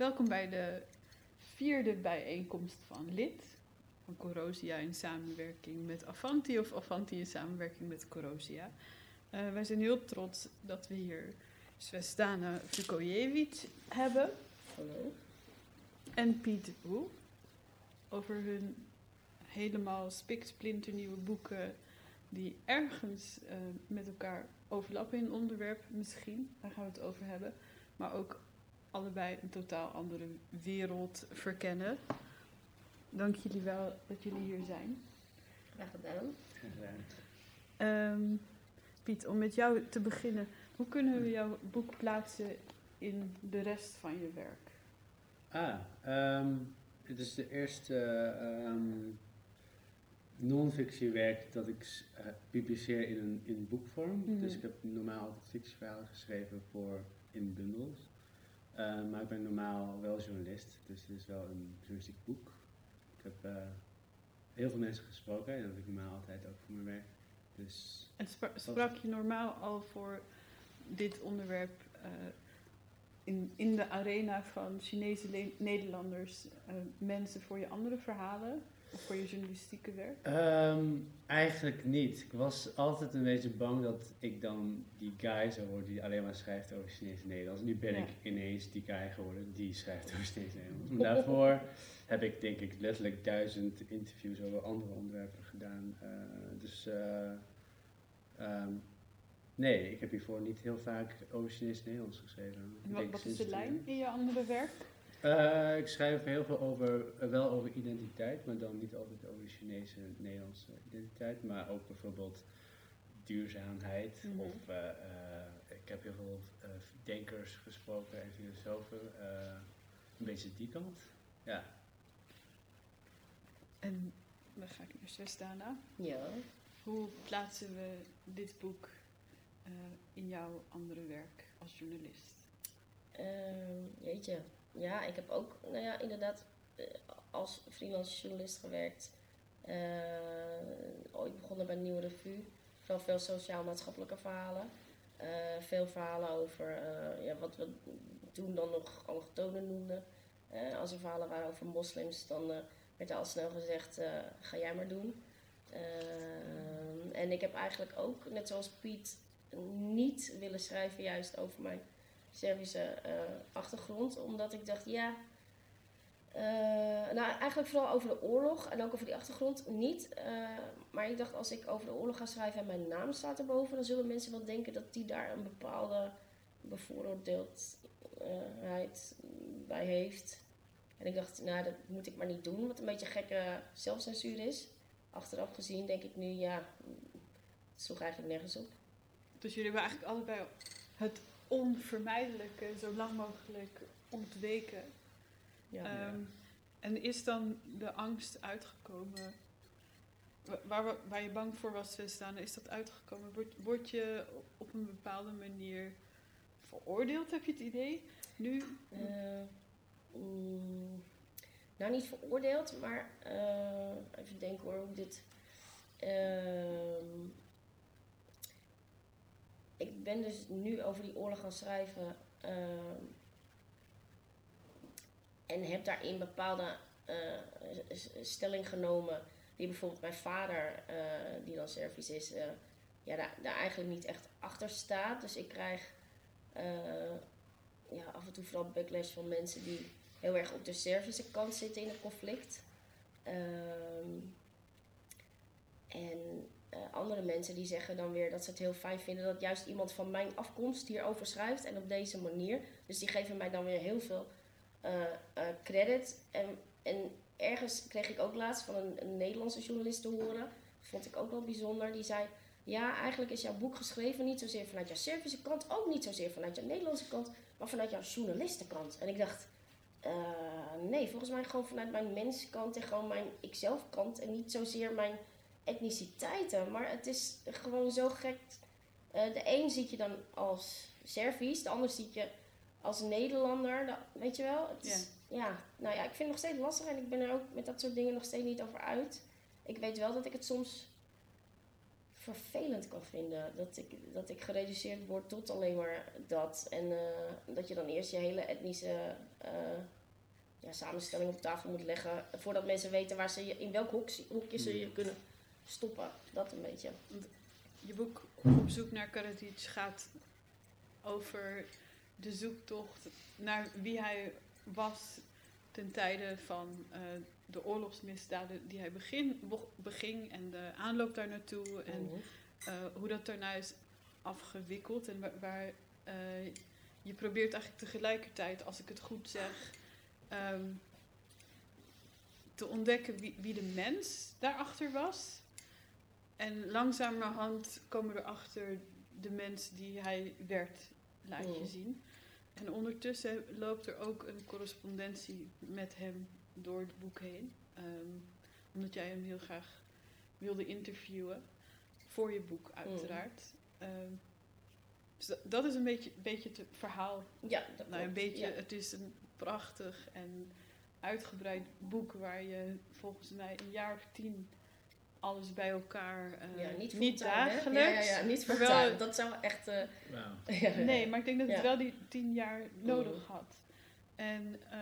Welkom bij de vierde bijeenkomst van LID, van Corosia in samenwerking met Avanti of Avanti in samenwerking met Corosia. Uh, wij zijn heel trots dat we hier Svetlana Vukojevic hebben. Hallo. En Piet Woe over hun helemaal spiksplinternieuwe boeken die ergens uh, met elkaar overlappen in onderwerp misschien. Daar gaan we het over hebben. Maar ook allebei een totaal andere wereld verkennen. Dank jullie wel dat jullie hier zijn. Graag gedaan. Um, Piet, om met jou te beginnen. Hoe kunnen we jouw boek plaatsen in de rest van je werk? Ah, um, het is de eerste um, non-fictiewerk dat ik uh, publiceer in, een, in boekvorm. Mm. Dus ik heb normaal altijd fictieverhalen geschreven voor in bundels. Uh, maar ik ben normaal wel journalist, dus het is wel een journalistiek boek. Ik heb uh, heel veel mensen gesproken en dat doe ik normaal altijd ook voor mijn werk. Dus en spra sprak je normaal al voor dit onderwerp uh, in, in de arena van Chinese Nederlanders mensen voor je andere verhalen? Of voor je journalistieke werk? Um, eigenlijk niet. Ik was altijd een beetje bang dat ik dan die guy zou worden die alleen maar schrijft over Chinese Nederlands. Nu ben ja. ik ineens die guy geworden die schrijft over Chinese Nederlands. Maar daarvoor heb ik denk ik letterlijk duizend interviews over andere onderwerpen gedaan. Uh, dus uh, um, nee, ik heb hiervoor niet heel vaak over Chinese Nederlands geschreven. En wat, wat is de lijn in je andere werk? Uh, ik schrijf heel veel over, uh, wel over identiteit, maar dan niet altijd over de Chinese Nederlandse identiteit, maar ook bijvoorbeeld duurzaamheid. Mm -hmm. Of uh, ik heb heel veel denkers gesproken en filosofen. een beetje die kant. Ja. En dan ga ik naar Swestana. Ja. Hoe plaatsen we dit boek in jouw andere werk als journalist? Ehm, jeetje. Ja, ik heb ook, nou ja, inderdaad als freelance journalist gewerkt. Uh, ooit begonnen bij een nieuwe revue. Vooral veel sociaal-maatschappelijke verhalen. Uh, veel verhalen over ja, wat we toen dan nog allochtonen noemden. als er verhalen waren over moslims, dan werd er al snel gezegd: ga jij maar doen. en ik heb eigenlijk ook, net zoals Piet, niet willen schrijven juist over mijn Servische uh, achtergrond. Omdat ik dacht, ja. Uh, nou, eigenlijk vooral over de oorlog en ook over die achtergrond niet. Uh, maar ik dacht, als ik over de oorlog ga schrijven en mijn naam staat erboven, dan zullen mensen wel denken dat die daar een bepaalde bevooroordeeldheid bij heeft. En ik dacht, nou, dat moet ik maar niet doen, wat een beetje gekke zelfcensuur is. Achteraf gezien denk ik nu, ja, het sloeg eigenlijk nergens op. Dus jullie hebben eigenlijk allebei het onvermijdelijke zo lang mogelijk ontweken. Ja, um, En is dan de angst uitgekomen? Waar, waar je bang voor was te staan, is dat uitgekomen? Word, word je op een bepaalde manier veroordeeld, heb je het idee? Nu? Uh, mm, nou, niet veroordeeld, maar uh, even denken hoor hoe dit. Uh, ik ben dus nu over die oorlog gaan schrijven. Uh, en heb daarin bepaalde uh, stelling genomen. Die bijvoorbeeld mijn vader, uh, die dan Servisch is, ja, daar, daar, eigenlijk niet echt achter staat. Dus ik krijg ja, af en toe vooral backlash van mensen die heel erg op de Servische kant zitten in het conflict. Ehm, en andere mensen die zeggen dan weer dat ze het heel fijn vinden dat juist iemand van mijn afkomst hierover schrijft en op deze manier. Dus die geven mij dan weer heel veel uh, uh, credit. En, en ergens kreeg ik ook laatst van een, een Nederlandse journalist te horen, vond ik ook wel bijzonder. Die zei: Ja, eigenlijk is jouw boek geschreven niet zozeer vanuit jouw Servische kant, ook niet zozeer vanuit jouw Nederlandse kant, maar vanuit jouw journalistenkant. En ik dacht. nee, volgens mij gewoon vanuit mijn menskant en gewoon mijn ikzelf kant en niet zozeer mijn etniciteiten. Maar het is gewoon zo gek. Uh, de een ziet je dan als Servisch, de ander ziet je als Nederlander. Dat, weet je wel? Het is, ja. ja. Nou ja, ik vind het nog steeds lastig en ik ben er ook met dat soort dingen nog steeds niet over uit. Ik weet wel dat ik het soms vervelend kan vinden. Dat ik, dat ik gereduceerd word tot alleen maar dat. En eh, dat je dan eerst je hele etnische eh, ja, samenstelling op tafel moet leggen. Voordat mensen weten waar ze je, in welk hok, hoekje ze je kunnen stoppen. Dat een beetje. Je boek Op zoek naar Karadzic gaat over de zoektocht naar wie hij was ten tijde van uh, de oorlogsmisdaden die hij begin, beging en de aanloop daar naartoe en Mhm. uh, hoe dat daarna is afgewikkeld en waar, waar uh, je probeert eigenlijk tegelijkertijd, als ik het goed zeg, um, te ontdekken wie, wie de mens daarachter was. En langzamerhand komen we erachter de mens die hij werd, laat je Mhm. zien. En ondertussen loopt er ook een correspondentie met hem door het boek heen. Um, omdat jij hem heel graag wilde interviewen. Voor je boek, uiteraard. Mm. Um, dus dat, is een beetje, beetje het verhaal. Ja, dat nou, een beetje, Ja. Het is een prachtig en uitgebreid boek waar je volgens mij een jaar of tien alles bij elkaar. Uh, ja, niet, dagelijks. Ja, ja, ja, niet maar wel- Dat zou echt... eh, Nee, maar ik denk dat het wel die tien jaar nodig had. En eh,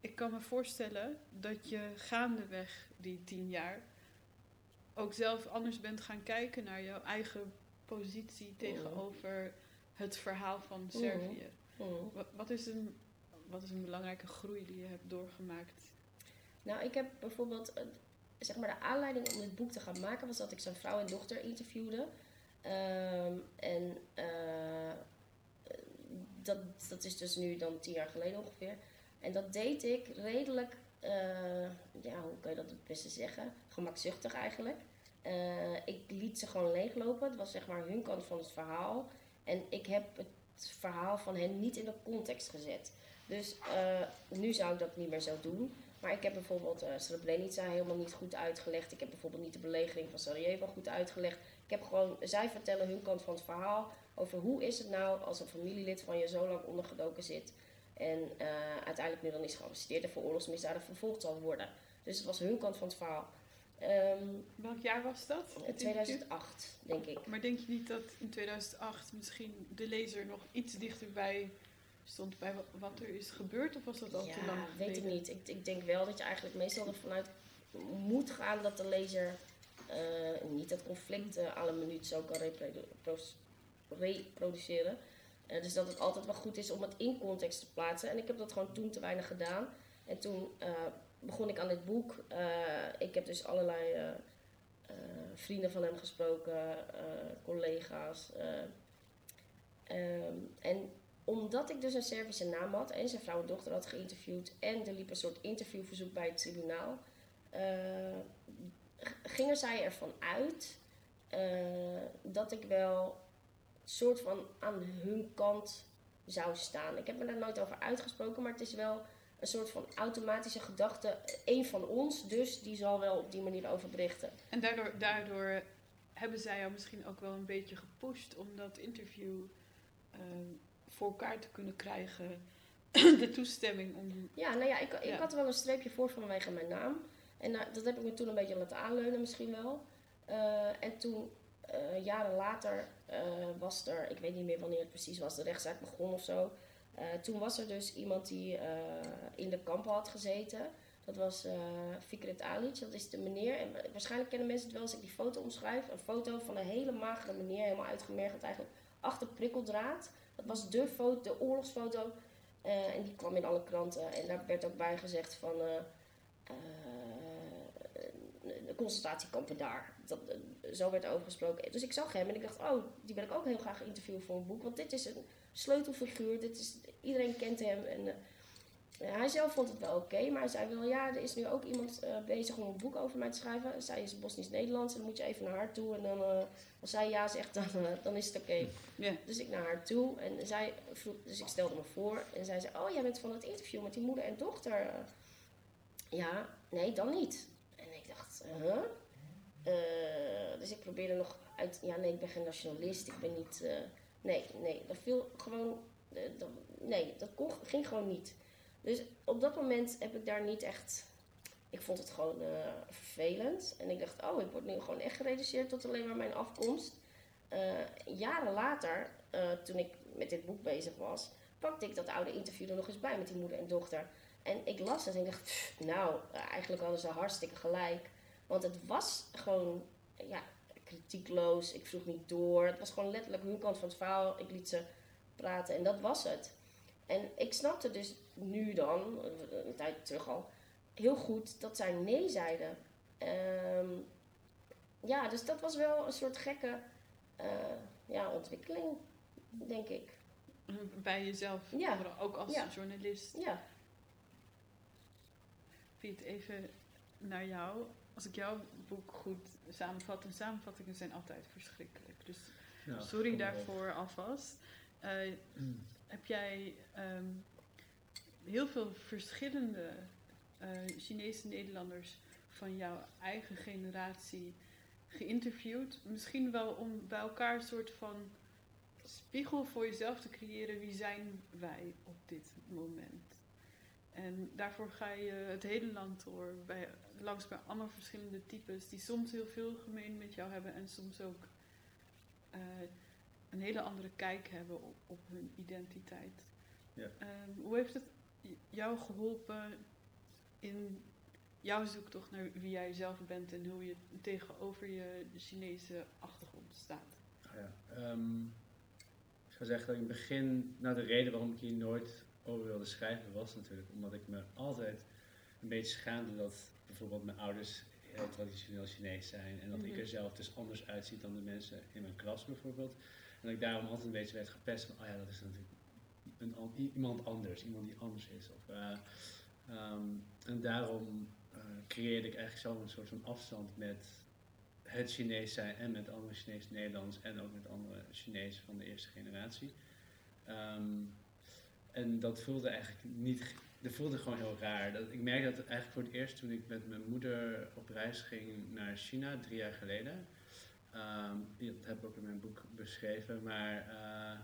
ik kan me voorstellen dat je gaandeweg die tien jaar ook zelf anders bent gaan kijken naar jouw eigen positie tegenover het verhaal van Servië. Wat, wat, is een, wat is een belangrijke groei die je hebt doorgemaakt? Nou, ik heb bijvoorbeeld, eh, zeg maar, de aanleiding om dit boek te gaan maken was dat ik zijn vrouw en dochter interviewde. Ehm, en eh, dat, dat is dus nu dan tien jaar geleden ongeveer. En dat deed ik redelijk, eh, ja, hoe kan je dat het beste zeggen? Gemakzuchtig eigenlijk. Eh, ik liet ze gewoon leeglopen. Het was zeg maar hun kant van het verhaal. En ik heb het verhaal van hen niet in de context gezet. Dus nu zou ik dat niet meer zo doen. Maar ik heb bijvoorbeeld uh, Srebrenica helemaal niet goed uitgelegd. Ik heb bijvoorbeeld niet de belegering van Sarajevo goed uitgelegd. Ik heb gewoon, zij vertellen hun kant van het verhaal over hoe is het nou als een familielid van je zo lang ondergedoken zit. En uh, uiteindelijk nu dan is gearresteerd en voor oorlogsmisdaden vervolgd zal worden. Dus het was hun kant van het verhaal. Um, Welk jaar was dat? 2008, denk ik. Maar denk je niet dat in 2008 misschien de lezer nog iets dichterbij stond bij wat er is gebeurd? Of was dat al ja, te lang weet ik niet. Ik, ik denk wel dat je eigenlijk meestal ervan uit moet gaan dat de lezer uh, niet het conflict uh, alle minuut zo kan reprodu reproduceren. Uh, dus dat het altijd wel goed is om het in context te plaatsen. En ik heb dat gewoon toen te weinig gedaan. En toen begon ik aan dit boek. ik heb dus allerlei vrienden van hem gesproken, collega's. Um, en omdat ik dus een Servische naam had en zijn vrouw en dochter had geïnterviewd en er liep een soort interviewverzoek bij het tribunaal, uh, gingen zij ervan uit uh, dat ik wel soort van aan hun kant zou staan. Ik heb me daar nooit over uitgesproken, maar het is wel een soort van automatische gedachte. Eén van ons, dus die zal wel op die manier over berichten. En daardoor, daardoor hebben zij jou misschien ook wel een beetje gepusht om dat interview uh, voor elkaar te kunnen krijgen. de toestemming om. Ja, nou ja, ik, ik Ja. had er wel een streepje voor vanwege mijn naam. En uh, dat heb ik me toen een beetje laten aanleunen, misschien wel. Uh, en toen, uh, jaren later, was er, ik weet niet meer wanneer het precies was, de rechtszaak begon of zo. Toen was er dus iemand die in de kampen had gezeten. Dat was Fikret Alic, dat is de meneer. En waarschijnlijk kennen mensen het wel als ik die foto omschrijf. Een foto van een hele magere meneer, helemaal uitgemergeld eigenlijk, achter prikkeldraad. Dat was de, foto, de oorlogsfoto. Uh, en die kwam in alle kranten. En daar werd ook bij gezegd van... Uh, de concentratiekampen daar. Dat, zo werd over gesproken. Dus ik zag hem en ik dacht, oh, die wil ik ook heel graag interviewen voor een boek. Want dit is een sleutelfiguur. Dit is, iedereen kent hem. En, uh, hij zelf vond het wel oké, okay, maar hij zei wel, ja, er is nu ook iemand uh, bezig om een boek over mij te schrijven. Zij is Bosnisch-Nederlands en dan moet je even naar haar toe. En dan, uh, als zij ja zegt, dan, uh, dan is het oké. Okay. Yeah. Dus ik naar haar toe en zij vroeg, dus ik stelde me voor. En zij zei, oh, jij bent van het interview met die moeder en dochter. ja, nee, dan niet. En ik dacht, huh? dus ik probeerde nog uit, ja, nee, ik ben geen nationalist, ik ben niet, nee, nee, dat viel gewoon, dat, nee, dat kon, ging gewoon niet. Dus op dat moment heb ik daar niet echt ik vond het gewoon eh, vervelend. En ik dacht, oh, ik word nu gewoon echt gereduceerd tot alleen maar mijn afkomst. Eh, jaren later, eh, toen ik met dit boek bezig was, pakte ik dat oude interview er nog eens bij met die moeder en dochter. En ik las het en ik dacht, nou, eigenlijk hadden ze hartstikke gelijk. Want het was gewoon, ja, kritiekloos. Ik vroeg niet door. Het was gewoon letterlijk hun kant van het verhaal. Ik liet ze praten en dat was het. En ik snapte dus nu dan, een tijd terug al, heel goed dat zij nee zeiden. Ehm, ja, dus dat was wel een soort gekke eh, ja, ontwikkeling, denk ik. Bij jezelf, Ja. ook als Ja. journalist. Ja, Piet, even naar jou. Als ik jouw boek goed samenvat, en samenvattingen zijn altijd verschrikkelijk. Dus sorry daarvoor alvast. Eh, heb jij ehm, heel veel verschillende eh, Chinese Nederlanders van jouw eigen generatie geïnterviewd? Misschien wel om bij elkaar een soort van spiegel voor jezelf te creëren. Wie zijn wij op dit moment? En daarvoor ga je het hele land door, bij, langs bij allemaal verschillende types, die soms heel veel gemeen met jou hebben en soms ook eh, een hele andere kijk hebben op, op hun identiteit. Ja. Ehm, hoe heeft het jou geholpen in jouw zoektocht naar wie jij zelf bent en hoe je tegenover je Chinese achtergrond staat? Ja, ehm, ik zou zeggen dat in het begin, nou de reden waarom ik hier nooit over wilde schrijven was natuurlijk omdat ik me altijd een beetje schaamde dat bijvoorbeeld mijn ouders heel traditioneel Chinees zijn en dat ik Mhm. er zelf dus anders uitzie dan de mensen in mijn klas bijvoorbeeld. En dat ik daarom altijd een beetje werd gepest van, oh ja, dat is natuurlijk iemand anders, iemand die anders is. Of, eh, ehm, en daarom eh, creëerde ik eigenlijk zelf een soort van afstand met het Chinees zijn en met andere Chinees Nederlands en ook met andere Chinezen van de eerste generatie. Ehm, en dat voelde eigenlijk niet, dat voelde gewoon heel raar. Dat, ik merkte dat eigenlijk voor het eerst toen ik met mijn moeder op reis ging naar China, drie jaar geleden. Ehm, dat heb ik ook in mijn boek beschreven, maar eh,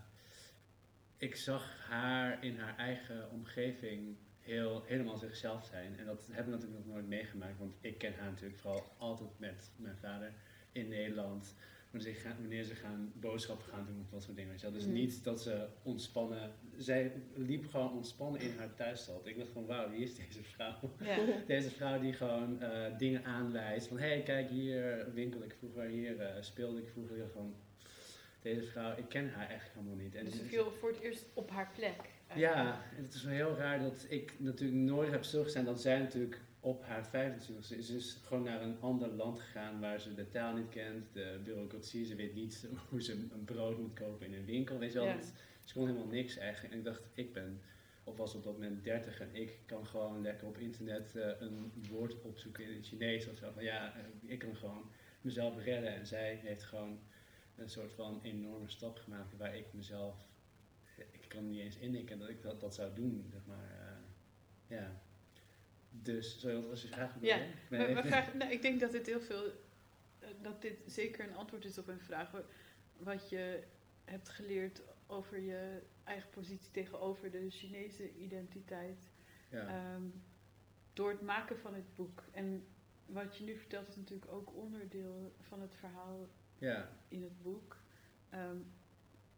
ik zag haar in haar eigen omgeving heel, helemaal zichzelf zijn. En dat heb ik natuurlijk nog nooit meegemaakt, want ik ken haar natuurlijk vooral altijd met mijn vader in Nederland. Wanneer ze gaan, wanneer ze gaan boodschappen gaan doen of dat soort dingen. Weet je wel. Dus Mhm. niet dat ze ontspannen. Zij liep gewoon ontspannen in haar thuisstad. Ik dacht van wauw, wie is deze vrouw? Deze vrouw die gewoon eh, dingen aanwijst. Van hé, hey, kijk hier winkel ik vroeger, hier eh, speelde ik vroeger. Gewoon, deze vrouw, ik ken haar eigenlijk helemaal niet. En Dus ze- viel voor het eerst op haar plek. ja, en het is wel heel raar dat ik natuurlijk nooit heb stilgestaan dat zij natuurlijk op haar 25 is dus gewoon naar een ander land gegaan waar ze de taal niet kent, de bureaucratie, ze weet niet hoe ze een brood moet kopen in een winkel, weet je wel. Ja. Het- Ze kon helemaal niks eigenlijk. En ik dacht, ik ben, of was op dat moment 30 en ik kan gewoon lekker op internet eh, een woord opzoeken in het Chinees of zo. Van ja, eh, ik kan gewoon mezelf redden en zij heeft gewoon een soort van enorme stap gemaakt waar ik mezelf ik kan niet eens indenken dat ik dat, dat zou doen, zeg maar. eh, ja. Dus, zo, wat was je vraag? Ja, Maar, maar nou, ik denk dat dit heel veel, eh, dat dit zeker een antwoord is op een vraag. wa- Wat je hebt geleerd over je eigen positie tegenover de Chinese identiteit. ja. ehm, door het maken van het boek. En wat je nu vertelt is natuurlijk ook onderdeel van het verhaal ja, in het boek. Ehm,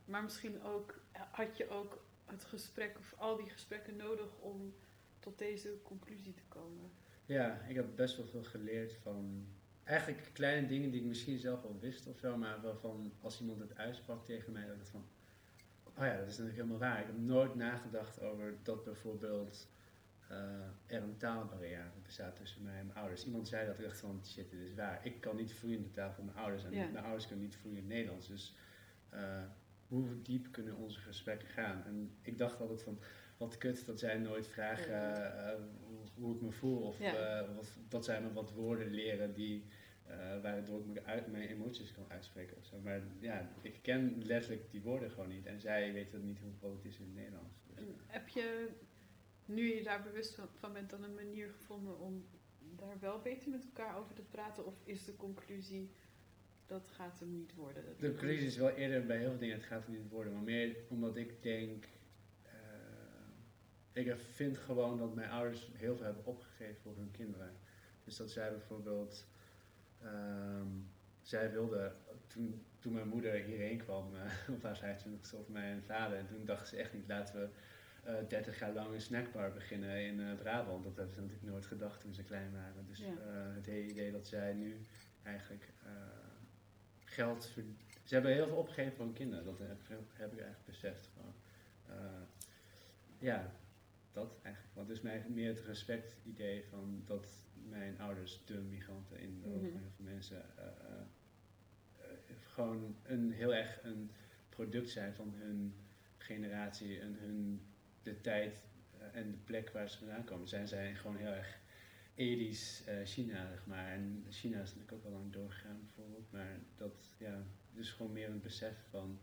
maar misschien ook, had je ook het gesprek of al die gesprekken nodig om tot deze conclusie te komen. ja, ik heb best wel veel geleerd van eigenlijk kleine dingen die ik misschien zelf al wist of zo, maar waarvan als iemand het uitsprak tegen mij, dat ik van, oh ja, dat is natuurlijk helemaal waar. Ik heb nooit nagedacht over dat bijvoorbeeld eh, er een taalbarrière bestaat tussen mij en mijn ouders. Iemand zei dat, ik dacht van, shit, dit is waar. Ik kan niet vloeiend de taal van mijn ouders en Ja. mijn ouders kunnen niet vloeiend Nederlands. Dus eh, hoe diep kunnen onze gesprekken gaan? En ik dacht altijd van, wat kut dat zij nooit vragen eh, eh, hoe, ik me voel. Of Ja. eh, wat, dat zij me wat woorden leren die, eh, waardoor ik me uit, mijn emoties kan uitspreken of zo. Maar ja, ik ken letterlijk die woorden gewoon niet. En zij weten niet hoe groot het is in het Nederlands. Dus, heb je, nu je daar bewust van- van bent, dan een manier gevonden om daar wel beter met elkaar over te praten? Of is de conclusie, dat gaat hem niet worden? De conclusie is wel eerder bij heel veel dingen, het gaat er niet worden. Maar meer omdat ik denk, ik vind gewoon dat mijn ouders heel veel hebben opgegeven voor hun kinderen. Dus dat zij bijvoorbeeld, ehm, zij wilde, toen, toen mijn moeder hierheen kwam uh, op haar 25 of mijn vader, en toen dachten ze echt niet, laten we uh, 30 jaar lang een snackbar beginnen in uh, Brabant. Dat hebben ze natuurlijk nooit gedacht toen ze klein waren. Dus Ja. uh, het hele idee dat zij nu eigenlijk geld. Ze hebben heel veel opgegeven voor hun kinderen, dat heb, heb ik eigenlijk beseft. Gewoon. Ja, dat eigenlijk. Want dus mij meer het respect idee van dat mijn ouders, de migranten in de ogen van heel veel mensen, uh, uh, gewoon een, heel erg een product zijn van hun generatie en hun, de tijd eh, en de plek waar ze vandaan komen. Zijn zij gewoon heel erg Edisch uh, China, zeg maar. En China is natuurlijk ook al lang doorgegaan bijvoorbeeld. Maar dat, ja, dus gewoon meer een besef van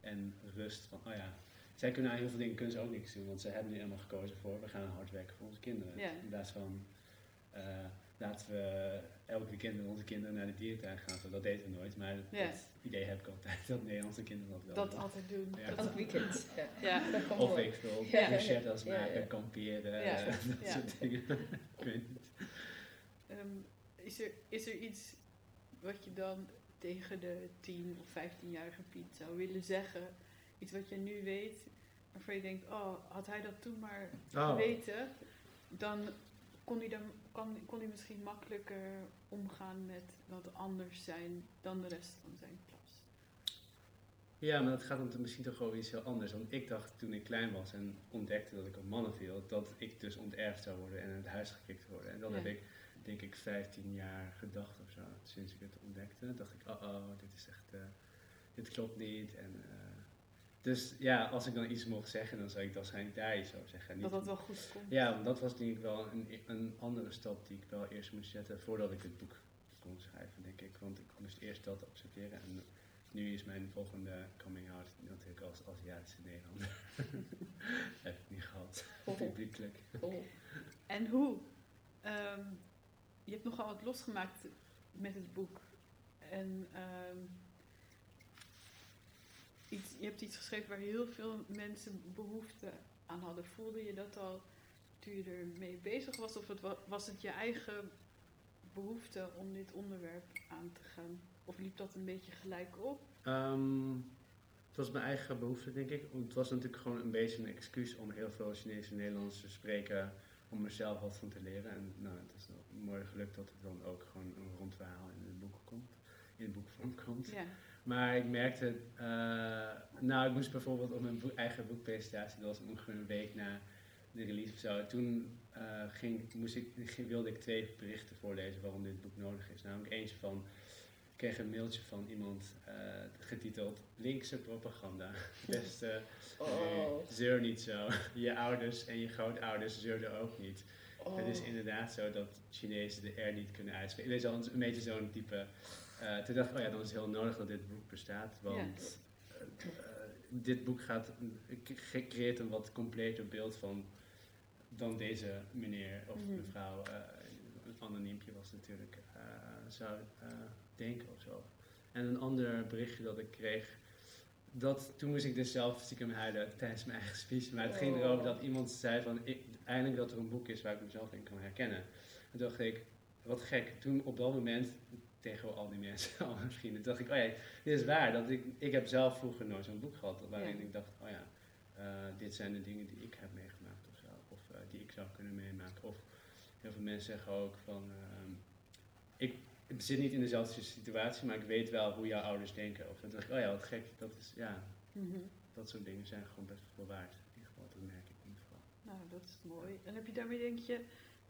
en rust van, oh ja, zij kunnen aan heel veel dingen kunnen ze ook niks doen, want ze hebben nu helemaal gekozen voor, we gaan hard werken voor onze kinderen. Ja. In plaats van, uh, laten we elk weekend met onze kinderen naar de dierentuin gaan. Zo, dat deden we nooit, maar Ja. dat idee heb ik altijd, dat Nederlandse kinderen dat wel Dat doen. altijd doen. Ja. Dat- Elk weekend. Ja. ja. Dat kan Of ik bruschettas Ja, ja. maken, kamperen, Ja. eh, dat Ja. soort dingen. ik weet niet. Ehm, is, er, is er iets wat je dan tegen de 10 of 15-jarige Piet zou willen zeggen? Iets wat je nu weet, waarvan je denkt, oh, had hij dat toen maar Oh. geweten, dan kon hij, dan, kan, kon hij misschien makkelijker omgaan met wat anders zijn dan de rest van zijn klas. Ja, maar dat gaat dan misschien toch over iets heel anders. Want ik dacht toen ik klein was en ontdekte dat ik op mannen viel, dat ik dus onterfd zou worden en uit het huis gekikt worden. En dat Ja. heb ik, denk ik, 15 jaar gedacht of zo, sinds ik het ontdekte. dacht ik, oh oh, dit is echt, eh, dit klopt niet. En, eh, dus ja, als ik dan iets mocht zeggen, dan zou ik waarschijnlijk daar iets over zeggen. Dat Niet- dat wel goed komt. ja, want dat was denk ik wel een, een andere stap die ik wel eerst moest zetten voordat ik het boek kon schrijven, denk ik. Want ik moest eerst dat observeren en nu is mijn volgende coming out natuurlijk als Aziatische Nederlander. Heb ik niet gehad, Oh. publiekelijk. Oh. En hoe? Ehm, je hebt nogal wat losgemaakt met het boek. En ehm, iets, je hebt iets geschreven waar heel veel mensen behoefte aan hadden. Voelde je dat al toen je ermee bezig was? Of het wa- was het je eigen behoefte om dit onderwerp aan te gaan? Of liep dat een beetje gelijk op? Ehm, het was mijn eigen behoefte, denk ik. Het was natuurlijk gewoon een beetje een excuus om heel veel Chinese en Nederlands te spreken. Om mezelf wat van te leren. En nou, het is mooi gelukt dat het dan ook gewoon een rond verhaal in het boek komt. In het boekvorm komt. Ja, Maar ik merkte, eh, nou, ik moest bijvoorbeeld op mijn boek- eigen boekpresentatie, dat was ongeveer een week na de release of zo. Toen eh, ging, moest ik, wilde ik twee berichten voorlezen waarom dit boek nodig is. Namelijk eentje van, ik kreeg een mailtje van iemand eh, getiteld Linkse propaganda. Beste, Oh. zeur niet zo. Je ouders en je grootouders zeurden ook niet. Oh. Het is inderdaad zo dat Chinezen de R niet kunnen uitspreken. Het is al een beetje zo'n type. Eh, toen dacht ik, oh ja, dan is het heel nodig dat dit boek bestaat. Want eh, eh, dit boek gaat, creëert een wat completer beeld van dan deze meneer of Mhm. mevrouw. eh, een anoniempje was natuurlijk, eh, zou eh, denken of zo. En een ander berichtje dat ik kreeg. Dat, toen moest ik dus zelf stiekem huilen tijdens mijn eigen speech. Maar het ging Oh. erover dat iemand zei van... Ik, eindelijk dat er een boek is waar ik mezelf in kan herkennen. En toen dacht ik, wat gek. Toen op dat moment, tegen al die mensen, al mijn vrienden, dacht ik... Oh ja, dit is waar. Dat ik, ik heb zelf vroeger nooit zo'n boek gehad waarin Ja. ik dacht... Oh ja, eh, dit zijn de dingen die ik heb meegemaakt of zo. Of eh, die ik zou kunnen meemaken. Of heel veel mensen zeggen ook van... ehm, ik, ik zit niet in dezelfde situatie, maar ik weet wel hoe jouw ouders denken. Of dan dacht ik, oh ja, wat gek. Dat is, ja, Mhm. dat soort dingen zijn gewoon best wel waard. In ieder geval, dat merk ik in ieder geval. Nou, dat is mooi. En heb je daarmee, denk je,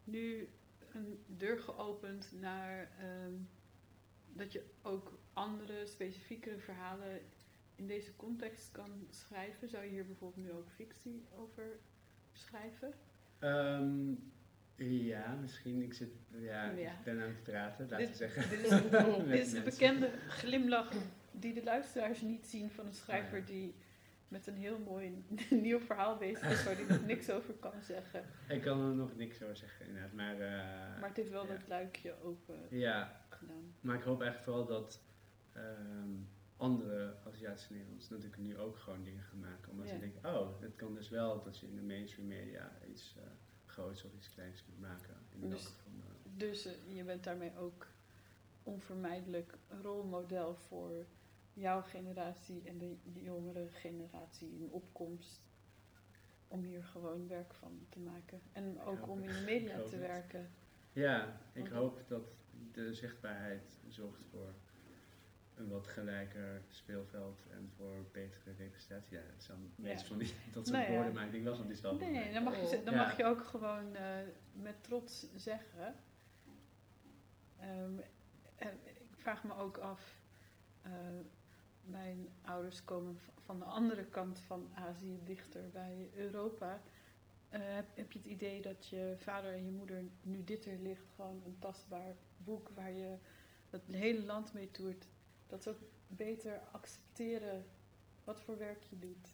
nu een deur geopend naar ehm, dat je ook andere, specifiekere verhalen in deze context kan schrijven? Zou je hier bijvoorbeeld nu ook fictie over schrijven? Ehm, ja, misschien. Ik, zit, ja, Ja. ik ben aan het praten, laten we zeggen. Dit is, dit is mensen. bekende glimlach die de luisteraars niet zien van een schrijver Ah, ja. die met een heel mooi nieuw verhaal bezig is waar hij nog niks over kan zeggen. Ik kan er nog niks over zeggen, inderdaad. Maar, eh, Maar het heeft wel dat luikje open Ja, gedaan. maar ik hoop echt vooral dat ehm, andere Aziatische Nederlanders natuurlijk nu ook gewoon dingen gaan maken. Omdat Ja. ze denken, oh, het kan dus wel dat je in de mainstream media iets eh, groots of iets kleins kunt maken. In Dus-. Dus eh, je bent daarmee ook onvermijdelijk een rolmodel voor jouw generatie en de jongere generatie in opkomst. Om hier gewoon werk van te maken. En ook om in de media te het. werken. Ja, ik Want- hoop dat de zichtbaarheid zorgt voor een wat gelijker speelveld en voor betere representatie. Ja, het zijn van die, dat soort Nou ja. woorden, maar ik denk wel van is wel Nee, dan mag je, dan Ja. mag je ook gewoon eh, met trots zeggen. Ehm, en ik vraag me ook af, eh, mijn ouders komen van de andere kant van Azië, dichter bij Europa. Eh, heb, heb je het idee dat je vader en je moeder nu dit er ligt, gewoon een tastbaar boek waar je het hele land mee toert, dat ze ook beter accepteren wat voor werk je doet?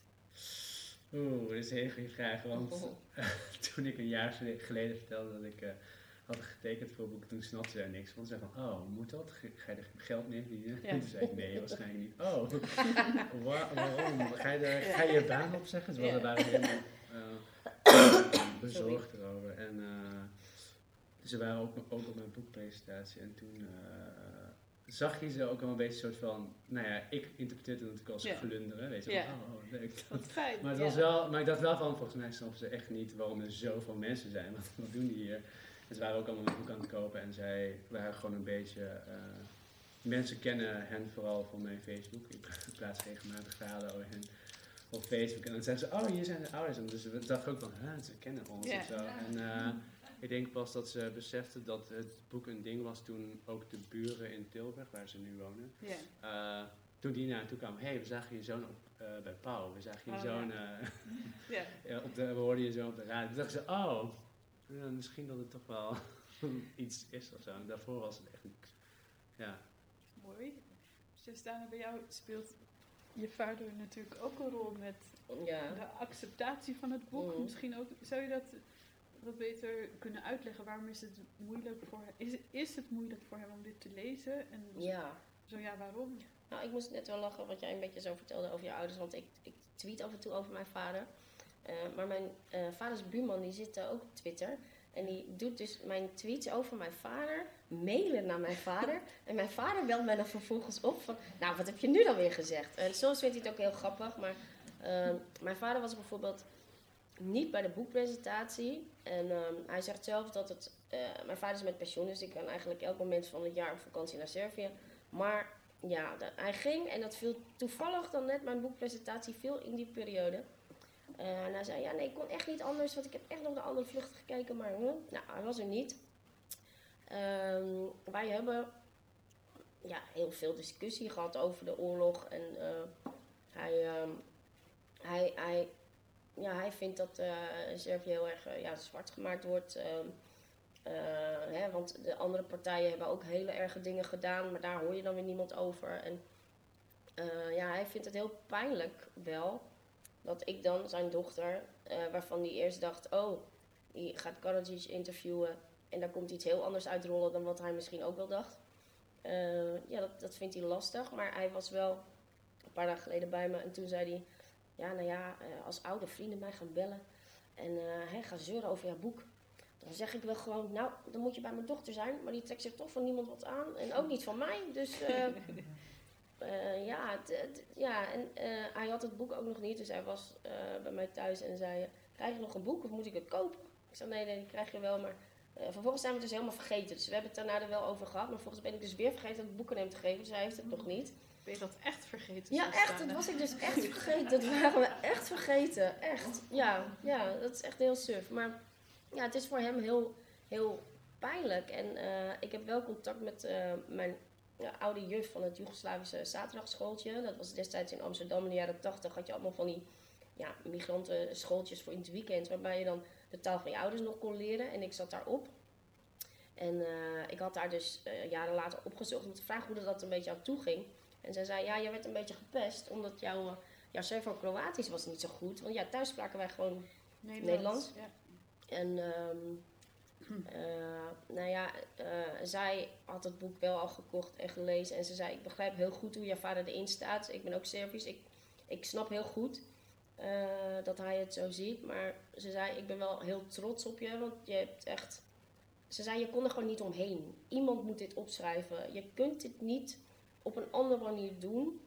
Oeh, dat is een hele goede vraag. Want toen ik een jaar gele- geleden vertelde dat ik eh, had getekend voor boeken, toen snapte zij niks. Want ze zei van, oh, moet dat? Ga je er geld mee verdienen? Ja. En toen zei ik, nee, waarschijnlijk niet. Oh, wa- waarom? Ga je, er, ga je je baan opzeggen? Ze Ja. waren helemaal eh, bezorgd erover. En eh, ze waren ook, ook op mijn boekpresentatie. En toen eh, zag je ze ook wel een beetje soort van, nou ja, ik interpreteerde het natuurlijk als Ja. glunderen. Weet je, Ja. van, oh, oh, leuk. Fijn. Maar, het ja. was wel, maar ik dacht wel van, volgens mij snappen ze echt niet waarom er zoveel mensen zijn. Wat, wat doen die hier? En ze waren ook allemaal een boek aan het kopen en zij waren gewoon een beetje... eh, mensen kennen hen vooral van mijn Facebook. Ik plaats regelmatig verhalen over hen op Facebook. En dan zeggen ze, oh, hier zijn de ouders. En dus we dachten ook van, huh, ze kennen ons Ja. of zo. En eh, ik denk pas dat ze beseften dat het boek een ding was toen ook de buren in Tilburg, waar ze nu wonen... Ja. eh, toen die naar naartoe kwamen, hé, hey, we zagen je zoon op, eh, bij Pauw, we zagen je Oh, zoon ja. eh, ja. ja, op de, we hoorden je zo op de radio. Toen dachten ze, oh, misschien dat het toch wel iets is of zo. En daarvoor was het echt niks. Ja, Mooi. Justana, bij jou speelt je vader natuurlijk ook een rol met Ja. de acceptatie van het boek. Mhm. Misschien ook, zou je dat wat beter kunnen uitleggen? Waarom is het moeilijk voor? Is, is het moeilijk voor hem om dit te lezen? En ja. zo ja, waarom? Nou, ik moest net wel lachen wat jij een beetje zo vertelde over je ouders. Want ik, ik tweet af en toe over mijn vader. Eh, maar mijn eh, vaders buurman die zit eh, ook op Twitter. En die doet dus mijn tweets over mijn vader mailen naar mijn vader. en mijn vader belt mij dan vervolgens op van... Nou, wat heb je nu dan weer gezegd? En soms vindt hij het ook heel grappig. Maar eh, mijn vader was bijvoorbeeld niet bij de boekpresentatie. En ehm, hij zegt zelf dat het... eh, mijn vader is met pensioen, dus ik kan eigenlijk elk moment van het jaar op vakantie naar Servië. Maar ja, de- hij ging en dat viel toevallig dan net mijn boekpresentatie viel in die periode. Eh, en hij zei, ja nee, ik kon echt niet anders, want ik heb echt nog naar andere vluchten gekeken, maar huh? nou, hij was er niet. Ehm, wij hebben ja, heel veel discussie gehad over de oorlog en eh, hij, ehm, hij, hij, ja, hij vindt dat eh Servië heel erg eh, ja, zwart gemaakt wordt. ehm, eh, hè, want de andere partijen hebben ook hele erge dingen gedaan, maar daar hoor je dan weer niemand over. En ja, hij vindt het heel pijnlijk wel dat ik dan zijn dochter, waarvan hij eerst dacht, oh, die gaat Karadzic interviewen en daar komt iets heel anders uitrollen dan wat hij misschien ook wel dacht. Ja, dat, dat vindt hij lastig, maar hij was wel een paar dagen geleden bij me en toen zei hij, ja, nou ja, eh, als oude vrienden mij gaan bellen en eh hij gaat zeuren over jouw boek. Dan zeg ik wel gewoon, nou, dan moet je bij mijn dochter zijn, maar die trekt zich toch van niemand wat aan en ook niet van mij. Dus eh, ja, ja, en hij had het boek ook nog niet, dus hij was bij mij thuis en zei, krijg je nog een boek of moet ik het kopen? Ik zei, nee, nee, die krijg je wel, maar vervolgens zijn we het dus helemaal vergeten. Dus we hebben het daarna er wel over gehad, maar volgens ben ik dus weer vergeten het boek aan hem te geven, dus hij heeft het nog niet. Ben je dat echt vergeten? Ja, echt, dat was ik dus echt vergeten. Dat waren we echt vergeten, echt. Ja, ja, dat is echt heel suf. Maar ja, het is voor hem heel, heel pijnlijk. En eh, ik heb wel contact met eh, mijn ja, oude juf van het Joegoslavische zaterdagschooltje. Dat was destijds in Amsterdam in de jaren tachtig. Had je allemaal van die ja, migrantenschooltjes voor in het weekend. Waarbij je dan de taal van je ouders nog kon leren. En ik zat daarop. En eh, ik had daar dus jaren later opgezocht om te vragen hoe dat een beetje aan toe ging. En zij zei, ja, je werd een beetje gepest. Omdat jouw, jouw Servo-Kroatisch was niet zo goed. Want ja, thuis spraken wij gewoon Nederlands. Ja. en ehm, eh, nou ja, eh, zij had het boek wel al gekocht en gelezen. En ze zei, ik begrijp heel goed hoe jouw vader erin staat. Ik ben ook Servisch. Ik, ik snap heel goed eh, dat hij het zo ziet. Maar ze zei, ik ben wel heel trots op je, want je hebt echt... Ze zei, je kon er gewoon niet omheen. Iemand moet dit opschrijven. Je kunt dit niet op een andere manier doen.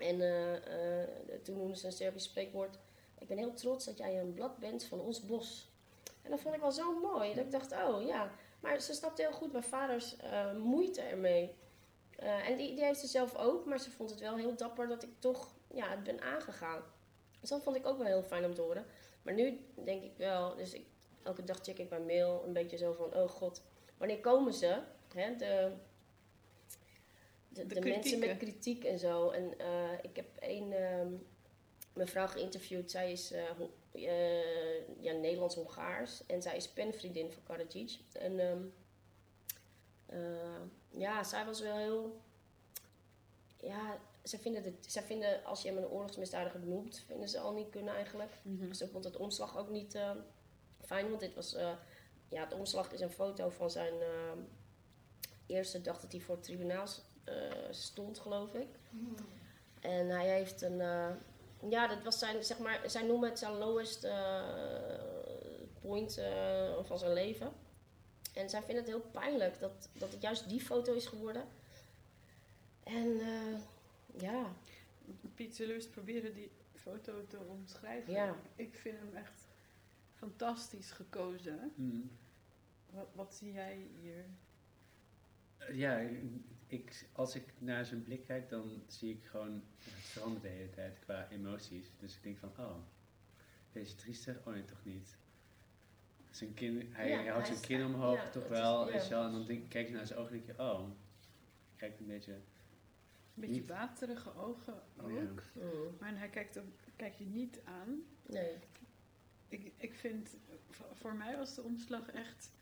En eh, eh, toen noemde ze een Serbisch spreekwoord. Ik ben heel trots dat jij een blad bent van ons bos. En dat vond ik wel zo mooi. Dat ik dacht, oh ja. Maar ze snapte heel goed mijn vaders eh, moeite ermee. En die, die heeft ze zelf ook. Maar ze vond het wel heel dapper dat ik toch ja, het ben aangegaan. Dus dat vond ik ook wel heel fijn om te horen. Maar nu denk ik wel, dus ik, elke dag check ik mijn mail een beetje zo van, oh god, wanneer komen ze? Hè, de, de, De de mensen met kritiek en zo. En eh, ik heb één ehm, mevrouw geïnterviewd. Zij is eh, ja, Nederlands-Hongaars. En zij is penvriendin van Karadzic. En ehm, eh, ja, zij was wel heel... Ja, zij vinden, het, zij vinden als je hem een oorlogsmisdadiger noemt, vinden ze al niet kunnen eigenlijk. Mhm. Ze vond het omslag ook niet fijn, want dit was... eh, ja, het omslag is een foto van zijn eh, eerste dag dat hij voor het tribunaal eh, stond, geloof ik. En hij heeft een... eh, ja, dat was zijn, zeg maar, zij noemen het zijn lowest eh, point eh, van zijn leven. En zij vinden het heel pijnlijk dat, dat het juist die foto is geworden. En eh, ja, Piet, eens proberen die foto te omschrijven? Ja. Ik vind hem echt fantastisch gekozen. Mm. Wat, wat zie jij hier? Ja, ik, als ik naar zijn blik kijk, dan zie ik gewoon, het verandert de hele tijd qua emoties. Dus ik denk van, oh, deze triestig? Oh nee, toch niet. Zijn kin, hij Ja, houdt zijn kin omhoog, ja, toch is- wel, ja. En dan denk, kijk je naar zijn ogen en denk je, oh, kijkt een beetje, Een beetje Niet- waterige ogen ook. oh ja. mm, Maar hij kijkt, ook, kijkt je niet aan. nee. Ik, ik vind, voor- voor mij was de omslag echt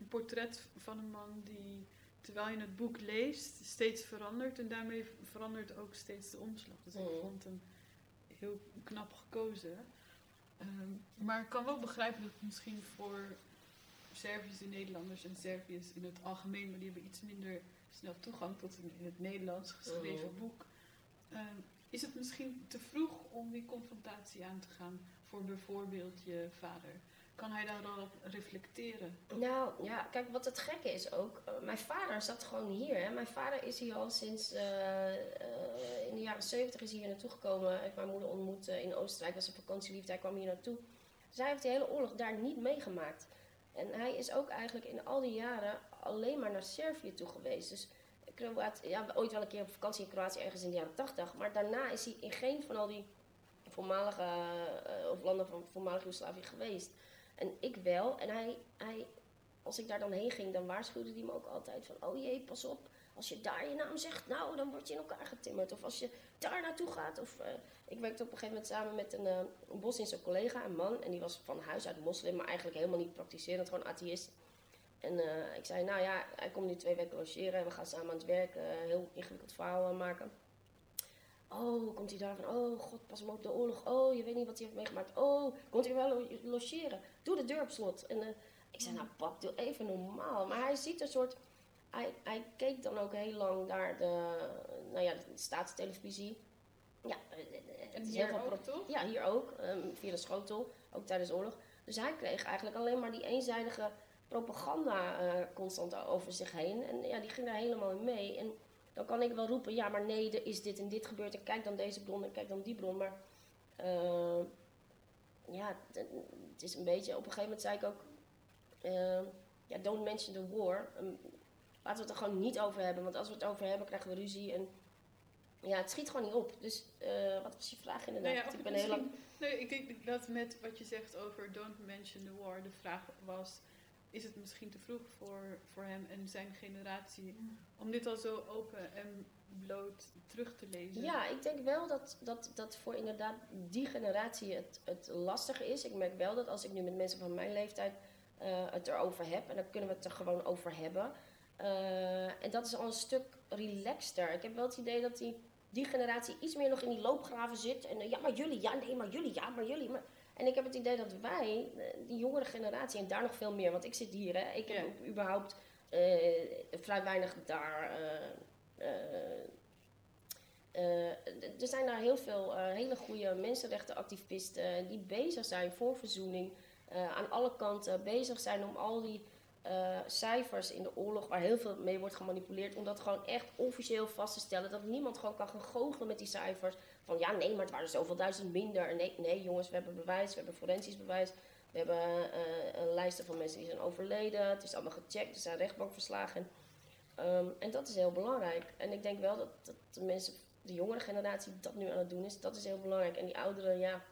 een portret van een man die, terwijl je het boek leest, steeds verandert. En daarmee verandert ook steeds de omslag. Dus ik Mhm. vond hem heel knap gekozen. Ehm, maar ik kan wel begrijpen dat het misschien voor Serviërs en Nederlanders en Serviërs in het algemeen, maar die hebben iets minder snel toegang tot een in het Nederlands geschreven Mhm. boek. Ehm, is het misschien te vroeg om die confrontatie aan te gaan voor bijvoorbeeld je vader? Kan hij daar al op reflecteren? Nou ja, kijk, wat het gekke is ook. eh, mijn vader zat gewoon hier. Hè. Mijn vader is hier al sinds. eh, eh, in de jaren 70 is hij hier naartoe gekomen. Hij heeft mijn moeder ontmoet in Oostenrijk. was een vakantieliefde. Hij kwam hier naartoe. Dus hij heeft de hele oorlog daar niet meegemaakt. En hij is ook eigenlijk in al die jaren alleen maar naar Servië toe geweest. Dus Kroatië, ja, ooit wel een keer op vakantie in Kroatië ergens in de jaren 80. Maar daarna is hij in geen van al die voormalige eh, of landen van voormalig Joegoslavië geweest. En ik wel. En hij, hij, als ik daar dan heen ging, dan waarschuwde hij me ook altijd van... Oh jee, pas op. Als je daar je naam zegt, nou, dan word je in elkaar getimmerd. Of als je daar naartoe gaat. Of, eh, ik werkte op een gegeven moment samen met een, een Bosnische collega, een man. En die was van huis uit moslim, maar eigenlijk helemaal niet praktiserend. Gewoon atheïst. En eh, ik zei, nou ja, hij komt nu twee weken logeren. En we gaan samen aan het werk. heel ingewikkeld verhaal maken. Oh, komt hij daar van, oh god, pas hem op de oorlog. Oh, je weet niet wat hij heeft meegemaakt. Oh, komt hij wel lo- logeren? Doe de deur op slot. En eh, ik zei, nou pap, doe even normaal. Maar hij ziet een soort... Hij, hij keek dan ook heel lang naar de, nou ja, de staatstelevisie. Ja, eh, eh, het is hier heel veel toch? Ja, hier ook. ehm, via de schotel, ook tijdens de oorlog. Dus hij kreeg eigenlijk alleen maar die eenzijdige propaganda eh, constant over zich heen. En ja, die ging daar helemaal in mee. En dan kan ik wel roepen, ja, maar nee, er is dit en dit gebeurd. En kijk dan deze bron en kijk dan die bron. Maar eh, ja, het, is een beetje... Op een gegeven moment zei ik ook... eh, ja, don't mention the war. Ehm, laten we het er gewoon niet over hebben. Want als we het over hebben, krijgen we ruzie. En ja, het schiet gewoon niet op. Dus eh, wat was je vraag inderdaad? Nou ja, ik ben heel lang... Nee, ik denk dat met wat je zegt over don't mention the war, de vraag was, is het misschien te vroeg voor, voor hem en zijn generatie om dit al zo open en bloot terug te lezen? Ja, ik denk wel dat, dat, dat voor inderdaad die generatie het, het lastig is. Ik merk wel dat als ik nu met mensen van mijn leeftijd eh, het erover heb, en dan kunnen we het er gewoon over hebben. Eh, en dat is al een stuk relaxter. Ik heb wel het idee dat die, die generatie iets meer nog in die loopgraven zit. En eh, ja, maar jullie, ja, nee, maar jullie, ja, maar jullie. Maar... En ik heb het idee dat wij, eh, die jongere generatie, en daar nog veel meer, want ik zit hier, hè, ik heb Ja. überhaupt eh, vrij weinig daar. eh, er zijn daar heel veel hele goede mensenrechtenactivisten die bezig zijn voor verzoening. aan alle kanten bezig zijn om al die cijfers in de oorlog, waar heel veel mee wordt gemanipuleerd, om dat gewoon echt officieel vast te stellen. Dat niemand gewoon kan gaan goochelen met die cijfers. Van ja, nee, maar het waren zoveel duizend minder. Nee, nee jongens, we hebben bewijs, we hebben forensisch bewijs. We hebben eh, een lijsten van mensen die zijn overleden. Het is allemaal gecheckt, er zijn rechtbankverslagen. Ehm, en dat is heel belangrijk. En ik denk wel dat, dat de mensen, de jongere generatie, dat nu aan het doen is. Dat is heel belangrijk. En die ouderen, ja.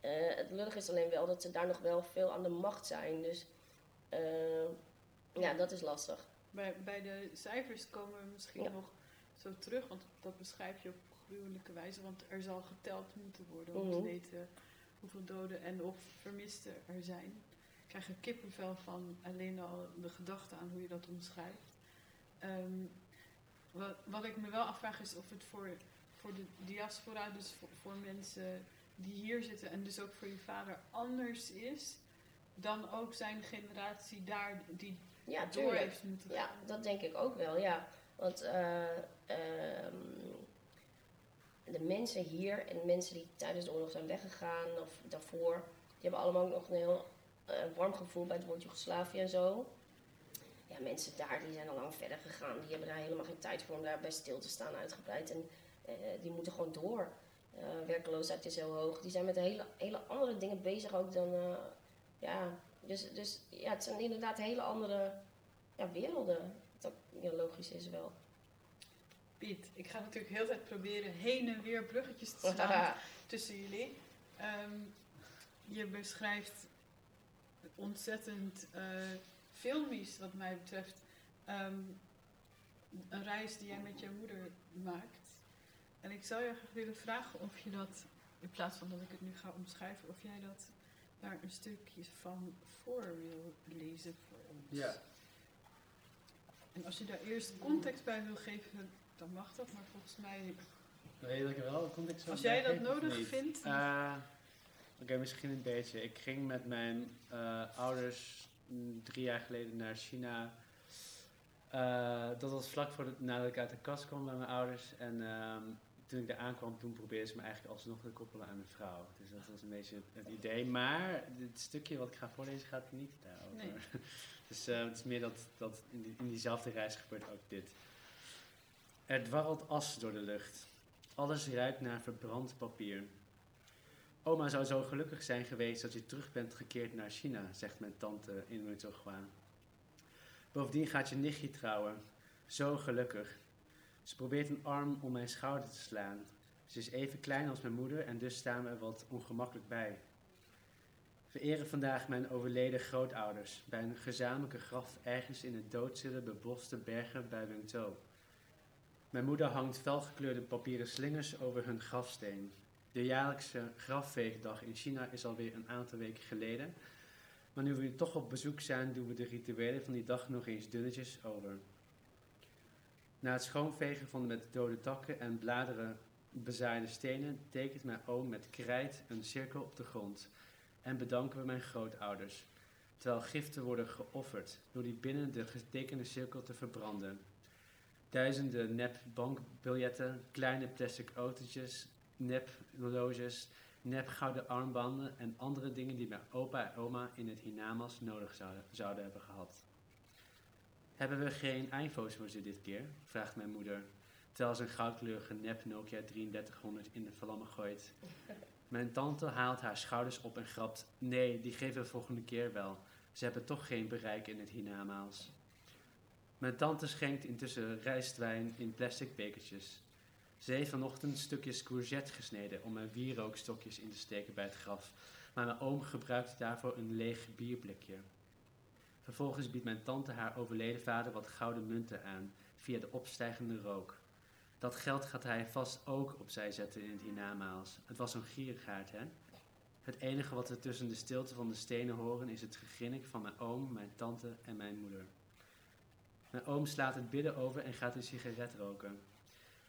eh, het lullig is alleen wel dat ze daar nog wel veel aan de macht zijn. Dus eh, ja, dat is lastig. Bij, bij de cijfers komen we misschien Ja. nog zo terug, want dat beschrijf je op gruwelijke wijze. Want er zal geteld moeten worden om te weten hoeveel doden en of vermisten er zijn. Ik krijg er kippenvel van alleen al de gedachte aan hoe je dat omschrijft. Ehm, wat, wat ik me wel afvraag is of het voor, voor de diaspora, dus voor, voor mensen die hier zitten en dus ook voor je vader anders is dan ook zijn generatie daar die Ja, door tuurlijk. heeft moeten Ja, gaan. dat denk ik ook wel, ja. Want eh, ehm, de mensen hier en mensen die tijdens de oorlog zijn weggegaan of daarvoor, die hebben allemaal ook nog een heel eh, warm gevoel bij het woord Joegoslavië en zo. Ja, mensen daar die zijn al lang verder gegaan. Die hebben daar helemaal geen tijd voor om daarbij stil te staan uitgebreid. En eh, die moeten gewoon door. Eh, werkloosheid is heel hoog. Die zijn met hele, hele andere dingen bezig ook dan... ja, dus, dus ja, het zijn inderdaad hele andere ja, werelden. Wat logisch is wel. Piet, ik ga natuurlijk heel de tijd proberen heen en weer bruggetjes te slaan tussen jullie. Ehm, je beschrijft ontzettend eh filmisch, wat mij betreft, ehm, een reis die jij met je moeder maakt. En ik zou je graag willen vragen of je dat, in plaats van dat ik het nu ga omschrijven, of jij dat daar een stukje van voor wil lezen voor ons. Ja. En als je daar eerst context bij wil geven, dan mag dat, maar volgens mij Weet je dat ik wel van Als jij dat nodig niet? vindt. Eh, Oké, misschien een beetje. Ik ging met mijn eh, ouders mm, drie jaar geleden naar China. Eh, dat was vlak voor de, nadat ik uit de kast kwam bij mijn ouders. En ehm, toen ik daar aankwam, toen probeerden ze me eigenlijk alsnog te koppelen aan mijn vrouw. Dus dat was een beetje het, idee. Maar het stukje wat ik ga voorlezen gaat niet daarover. Nee. dus het is meer dat, dat in, die, in diezelfde reis gebeurt ook dit. Er dwarrelt as door de lucht. Alles ruikt naar verbrand papier. Oma zou zo gelukkig zijn geweest dat je terug bent gekeerd naar China, zegt mijn tante in Mutochwa. Bovendien gaat je nichtje trouwen. Zo gelukkig. Ze probeert een arm om mijn schouder te slaan. Ze is even klein als mijn moeder en dus staan we er wat ongemakkelijk bij. We eren vandaag mijn overleden grootouders bij een gezamenlijke graf ergens in de doodzille beboste bergen bij Wungto. Mijn moeder hangt felgekleurde papieren slingers over hun grafsteen. De jaarlijkse grafveegdag in China is alweer een aantal weken geleden. Maar nu we nu toch op bezoek zijn, doen we de rituelen van die dag nog eens dunnetjes over. Na het schoonvegen van de met dode takken en bladeren bezaaide stenen tekent mijn oom met krijt een cirkel op de grond. En bedanken we mijn grootouders. Terwijl giften worden geofferd door die binnen de getekende cirkel te verbranden. Duizenden nep bankbiljetten, kleine plastic autootjes, nep horloges, nep gouden armbanden en andere dingen die mijn opa en oma in het hiernamaals nodig zouden, zouden hebben gehad. Hebben we geen iPhones voor ze dit keer? vraagt mijn moeder, terwijl ze een goudkleurige nep Nokia 3300 in de vlammen gooit. Mijn tante haalt haar schouders op en grapt, nee, die geven we volgende keer wel. Ze hebben toch geen bereik in het hiernamaals. Mijn tante schenkt intussen rijstwijn in plastic bekertjes. Ze heeft vanochtend stukjes courgette gesneden om mijn wierookstokjes in te steken bij het graf, maar mijn oom gebruikt daarvoor een leeg bierblikje. Vervolgens biedt mijn tante haar overleden vader wat gouden munten aan, via de opstijgende rook. Dat geld gaat hij vast ook opzij zetten in het hiernamaals. Het was zo'n gierigaard, hè? Het enige wat we tussen de stilte van de stenen horen is het gegrinnik van mijn oom, mijn tante en mijn moeder. Mijn oom slaat het bidden over en gaat een sigaret roken.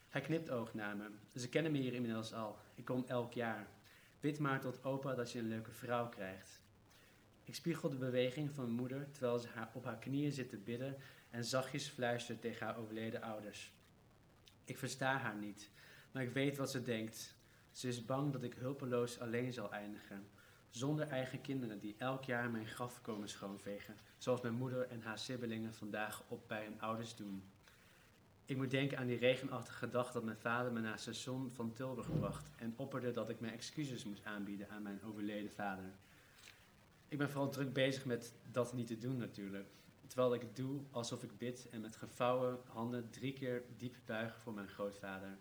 Hij knipt oog naar me. Ze kennen me hier inmiddels al. Ik kom elk jaar. Bid maar tot opa dat je een leuke vrouw krijgt. Ik spiegel de beweging van mijn moeder terwijl ze haar op haar knieën zit te bidden en zachtjes fluistert tegen haar overleden ouders. Ik versta haar niet, Maar ik weet wat ze denkt. Ze is bang dat ik hulpeloos alleen zal eindigen. Zonder eigen kinderen die elk jaar mijn graf komen schoonvegen. Zoals mijn moeder en haar sibbelingen vandaag op bij hun ouders doen. Ik moet denken aan die regenachtige dag dat mijn vader me naar het station van Tilburg bracht. En opperde dat ik mijn excuses moest aanbieden aan mijn overleden vader. Ik ben vooral druk bezig met dat niet te doen natuurlijk. Terwijl ik doe alsof ik bid en met gevouwen handen drie keer diep buig voor mijn grootvader.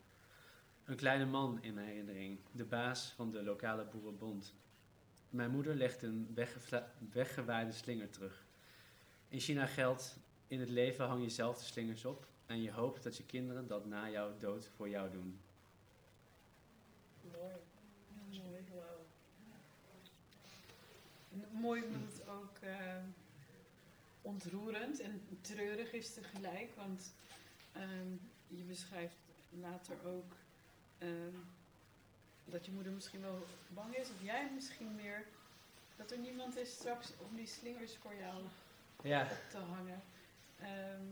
Een kleine man in mijn herinnering, de baas van de lokale boerenbond. Mijn moeder legt een weggevla- weggewaaide slinger terug. In China geldt, in het leven hang je zelf de slingers op en je hoopt dat je kinderen dat na jouw dood voor jou doen. Mooi. Mooi. Mooi het ook eh, ontroerend en treurig is tegelijk. Want ehm, je beschrijft later ook ehm, dat je moeder misschien wel bang is, of jij misschien meer, dat er niemand is straks om die slingers voor jou Ja, op te hangen. Ehm,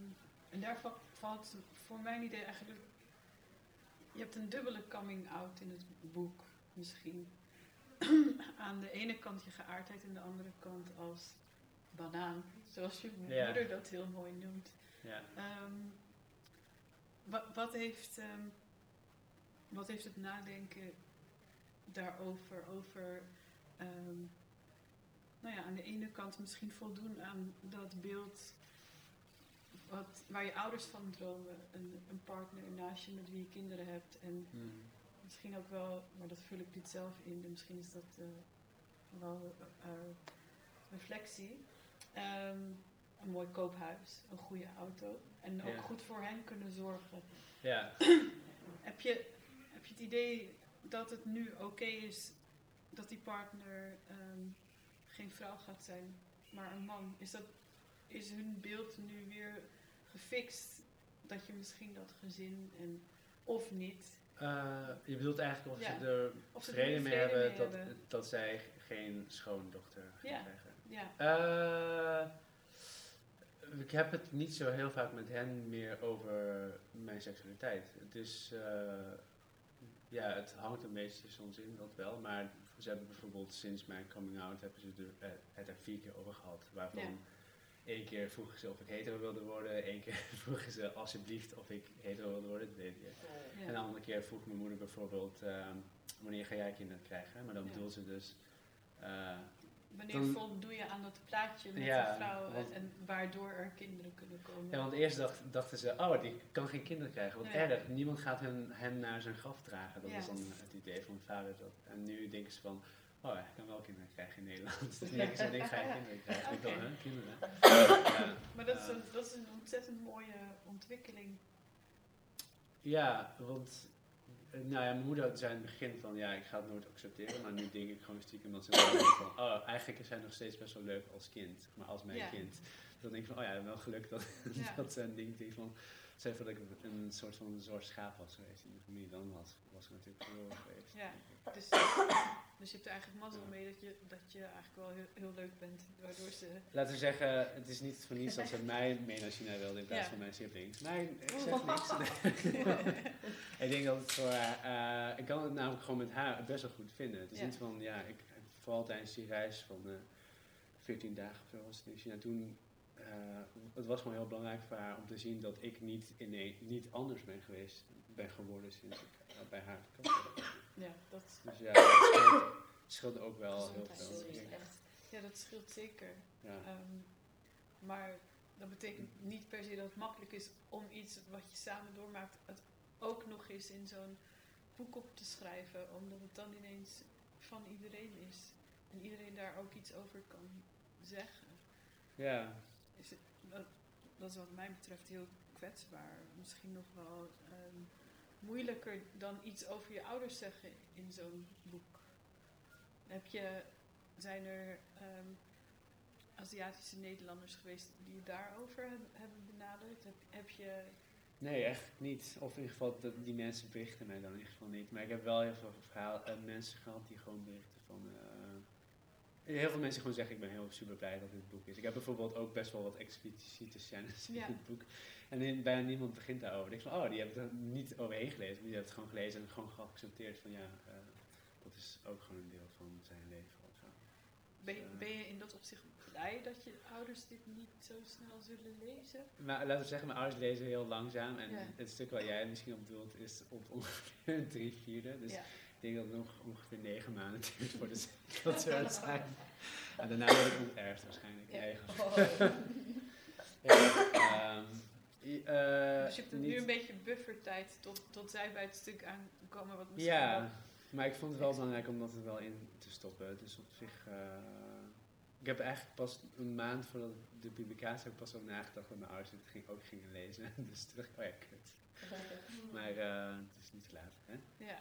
en daar va- valt voor mijn idee eigenlijk. Je hebt een dubbele coming out in het boek, misschien. Aan de ene kant je geaardheid en de andere kant als banaan, zoals je Ja. moeder dat heel mooi noemt. ja. Ehm, wa- wat, heeft, ehm, wat heeft het nadenken daarover? Over, ehm, nou ja, aan de ene kant misschien voldoen aan dat beeld wat, waar je ouders van dromen. Een, een partner naast je met wie je kinderen hebt. En Hmm. misschien ook wel, maar dat vul ik niet zelf in. en Misschien is dat eh, wel eh, reflectie. Ehm, een mooi koophuis, een goede auto. En ook Ja. goed voor hen kunnen zorgen. ja. Heb je, heb je het idee dat het nu oké is dat die partner ehm, geen vrouw gaat zijn, maar een man? Is, dat, is hun beeld nu weer gefixt dat je misschien dat gezin en of niet? Eh, je bedoelt eigenlijk of Ja. ze er Of ze vrede mee hebben, mee dat, hebben. dat zij geen schoondochter gaan Ja. krijgen. Ja, Eh, ik heb het niet zo heel vaak met hen meer over mijn seksualiteit. Het is, eh, ja, het hangt een beetje soms in, dat wel. Maar ze hebben bijvoorbeeld sinds mijn coming out hebben ze er, eh, het er vier keer over gehad. Waarvan Ja. één keer vroegen ze of ik hetero wilde worden, één keer vroegen ze alsjeblieft of ik hetero wilde worden, dat weet je. ja. En de andere keer vroeg mijn moeder bijvoorbeeld, ehm, wanneer ga jij kinderen krijgen? Maar dan Ja. bedoelt ze dus... eh, Wanneer Dan- voldoe je aan dat plaatje met Ja, een vrouw want- en waardoor er kinderen kunnen komen? Ja, want eerst dacht, dachten ze, oh, die kan geen kinderen krijgen. Wat Ja. erg, niemand gaat hem, hem naar zijn graf dragen. Dat Ja. is dan het idee van mijn vader. Dat, en nu denken ze van, oh, hij kan wel kinderen krijgen in Nederland. Dus Ja. denken ze, ik ga je kinderen krijgen. Ik hè, kinderen? Maar dat is, een, dat is een ontzettend mooie ontwikkeling. Ja, want nou ja, mijn moeder zei in het begin van ja, ik ga het nooit accepteren. Maar nu denk ik gewoon stiekem dat ze van oh, eigenlijk is zij nog steeds best wel leuk als kind. Maar als mijn Ja. kind. Dus dan denk ik van oh ja, wel geluk dat, Ja. dat ze een ding van... Zeg dat ik een soort van zwart schaap was geweest in de familie. Dan was, was ik natuurlijk verloren geweest. Ja. Dus, dus je hebt er eigenlijk mazzel mee dat je, dat je eigenlijk wel heel, heel leuk bent. Waardoor ze... Laten we zeggen, het is niet voor niets dat ze mij mee naar China wilde in plaats Ja. van mijn siblings. Nee, ik zeg niks. ik denk dat het voor eh, ik kan het namelijk gewoon met haar best wel goed vinden. Het is Ja. niet van, ja, ik, vooral tijdens die reis van eh 14 dagen of zo was het in China toen. eh, het was gewoon heel belangrijk voor haar om te zien dat ik niet, ineen, niet anders ben geweest, ben geworden sinds ik eh, bij haar ben. Ja, dat, Dus ja, scheelt, ook wel heel veel. Sorry, echt. ja, dat scheelt zeker. Ja. Ehm, maar dat betekent niet per se dat het makkelijk is om iets wat je samen doormaakt, het ook nog eens in zo'n boek op te schrijven, omdat het dan ineens van iedereen is. En iedereen daar ook iets over kan zeggen. ja. Is het, dat, dat is wat mij betreft heel kwetsbaar. Misschien nog wel ehm, moeilijker dan iets over je ouders zeggen in zo'n boek. Heb je, zijn er ehm, Aziatische Nederlanders geweest die je daarover heb- hebben benaderd? Heb, heb je, Nee, echt niet. Of in ieder geval, dat, die mensen berichten mij dan in ieder geval niet. Maar ik heb wel heel veel verhaal, eh, mensen gehad die gewoon berichten van... eh, heel veel mensen gewoon zeggen, ik ben heel super blij dat dit boek is. Ik heb bijvoorbeeld ook best wel wat expliciete scènes in het boek. En in- bijna niemand begint daarover. Ik denk van, oh, die hebben er niet overheen gelezen. maar Die hebben het gewoon gelezen en gewoon geaccepteerd van, ja, eh, dat is ook gewoon een deel van zijn leven of zo. Ben, je- ben je in dat opzicht blij dat je ouders dit niet zo snel zullen lezen? Maar laten we zeggen, mijn ouders lezen heel langzaam. En Ja. het stuk waar jij misschien op doelt is op ongeveer een drie vierde. Dus Ja. ik denk dat het nog ongeveer negen maanden duurt voordat ze dat er zijn. En daarna wordt het onterfd waarschijnlijk. Ja. Nee, Oh. Ja, ehm, eh, dus je hebt nu een beetje buffertijd tot, tot zij bij het stuk aankomen wat misschien Ja, wel- maar ik vond het wel belangrijk om dat er wel in te stoppen. Dus op zich... eh, ik heb eigenlijk pas een maand voordat de publicatie heb ik pas ook nagedacht dat mijn ouders het ging, ook gingen lezen. Dus ik, oh ja, kut. Maar eh, het is niet te laat, hè? Ja,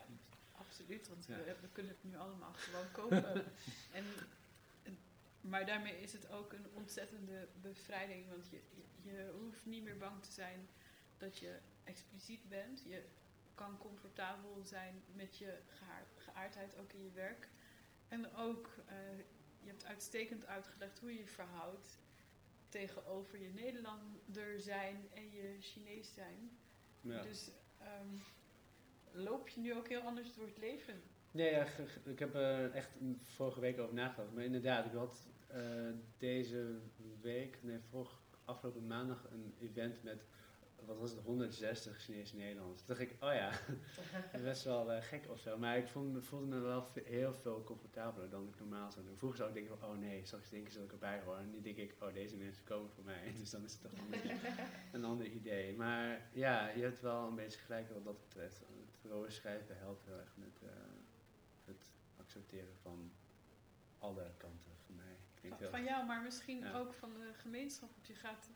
absoluut, want Ja. we, we kunnen het nu allemaal gewoon kopen. en, en- maar daarmee is het ook een ontzettende bevrijding, want je, je, je hoeft niet meer bang te zijn dat je expliciet bent. Je kan comfortabel zijn met je geaardheid, ook in je werk. En ook, eh, je hebt uitstekend uitgelegd hoe je je verhoudt tegenover je Nederlander zijn en je Chinees zijn. Ja. Dus ehm, loop je nu ook heel anders door het leven? Nee, ja, ik heb er echt een- vorige week over nagedacht. Maar inderdaad, ik had eh, deze week, nee, vorige, afgelopen maandag een event met, wat was het, 160 Chinese Nederlanders. Toen dacht ik, oh ja, best wel eh, gek of zo. Maar ik vond, me- voelde me wel heel veel comfortabeler dan ik normaal zou doen. Vroeger zou ik denken oh nee, straks denken ze dat ik erbij hoor. En nu denk ik, oh deze mensen komen voor mij. Dus dan is het toch een, ander idee. Maar ja, je hebt wel een beetje gelijk wat dat betreft. Het rode schrijven helpt heel erg met eh, het accepteren van alle kanten van jou, maar misschien Ja. ook van de gemeenschap. Want je gaat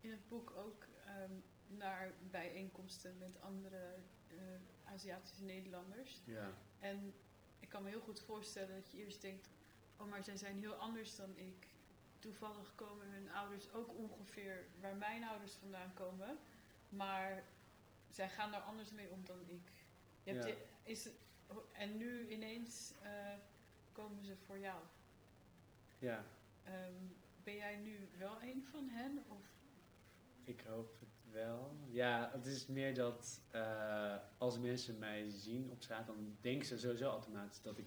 in het boek ook ehm, naar bijeenkomsten met andere eh, Aziatische Nederlanders. Ja, En ik kan me heel goed voorstellen dat je eerst denkt: oh, maar zij zijn heel anders dan ik. Toevallig komen hun ouders ook ongeveer waar mijn ouders vandaan komen. Maar zij gaan daar anders mee om dan ik. Je hebt Ja. je- is, en nu ineens eh, komen ze voor jou. Ja, Ehm, ben jij nu wel een van hen? Of? ik hoop het wel. Ja, het is meer dat eh, als mensen mij zien op straat, dan denken ze sowieso automatisch dat ik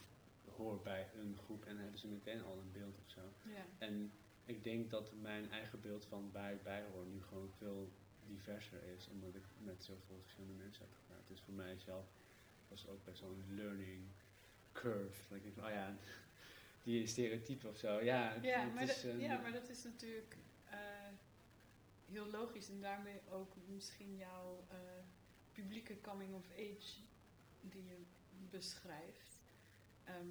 hoor bij een groep en dan hebben ze meteen al een beeld of zo. Ja. En ik denk dat mijn eigen beeld van waar ik bij hoor nu gewoon veel diverser is, omdat ik met zoveel verschillende mensen heb gepraat. Dus voor mij zelf was het ook best wel een learning curve. Dat ik denk oh ja, die stereotype of zo. Ja, Ja, maar is dat, ja, maar dat is natuurlijk eh, heel logisch en daarmee ook misschien jouw eh, publieke coming of age die je beschrijft. Ehm,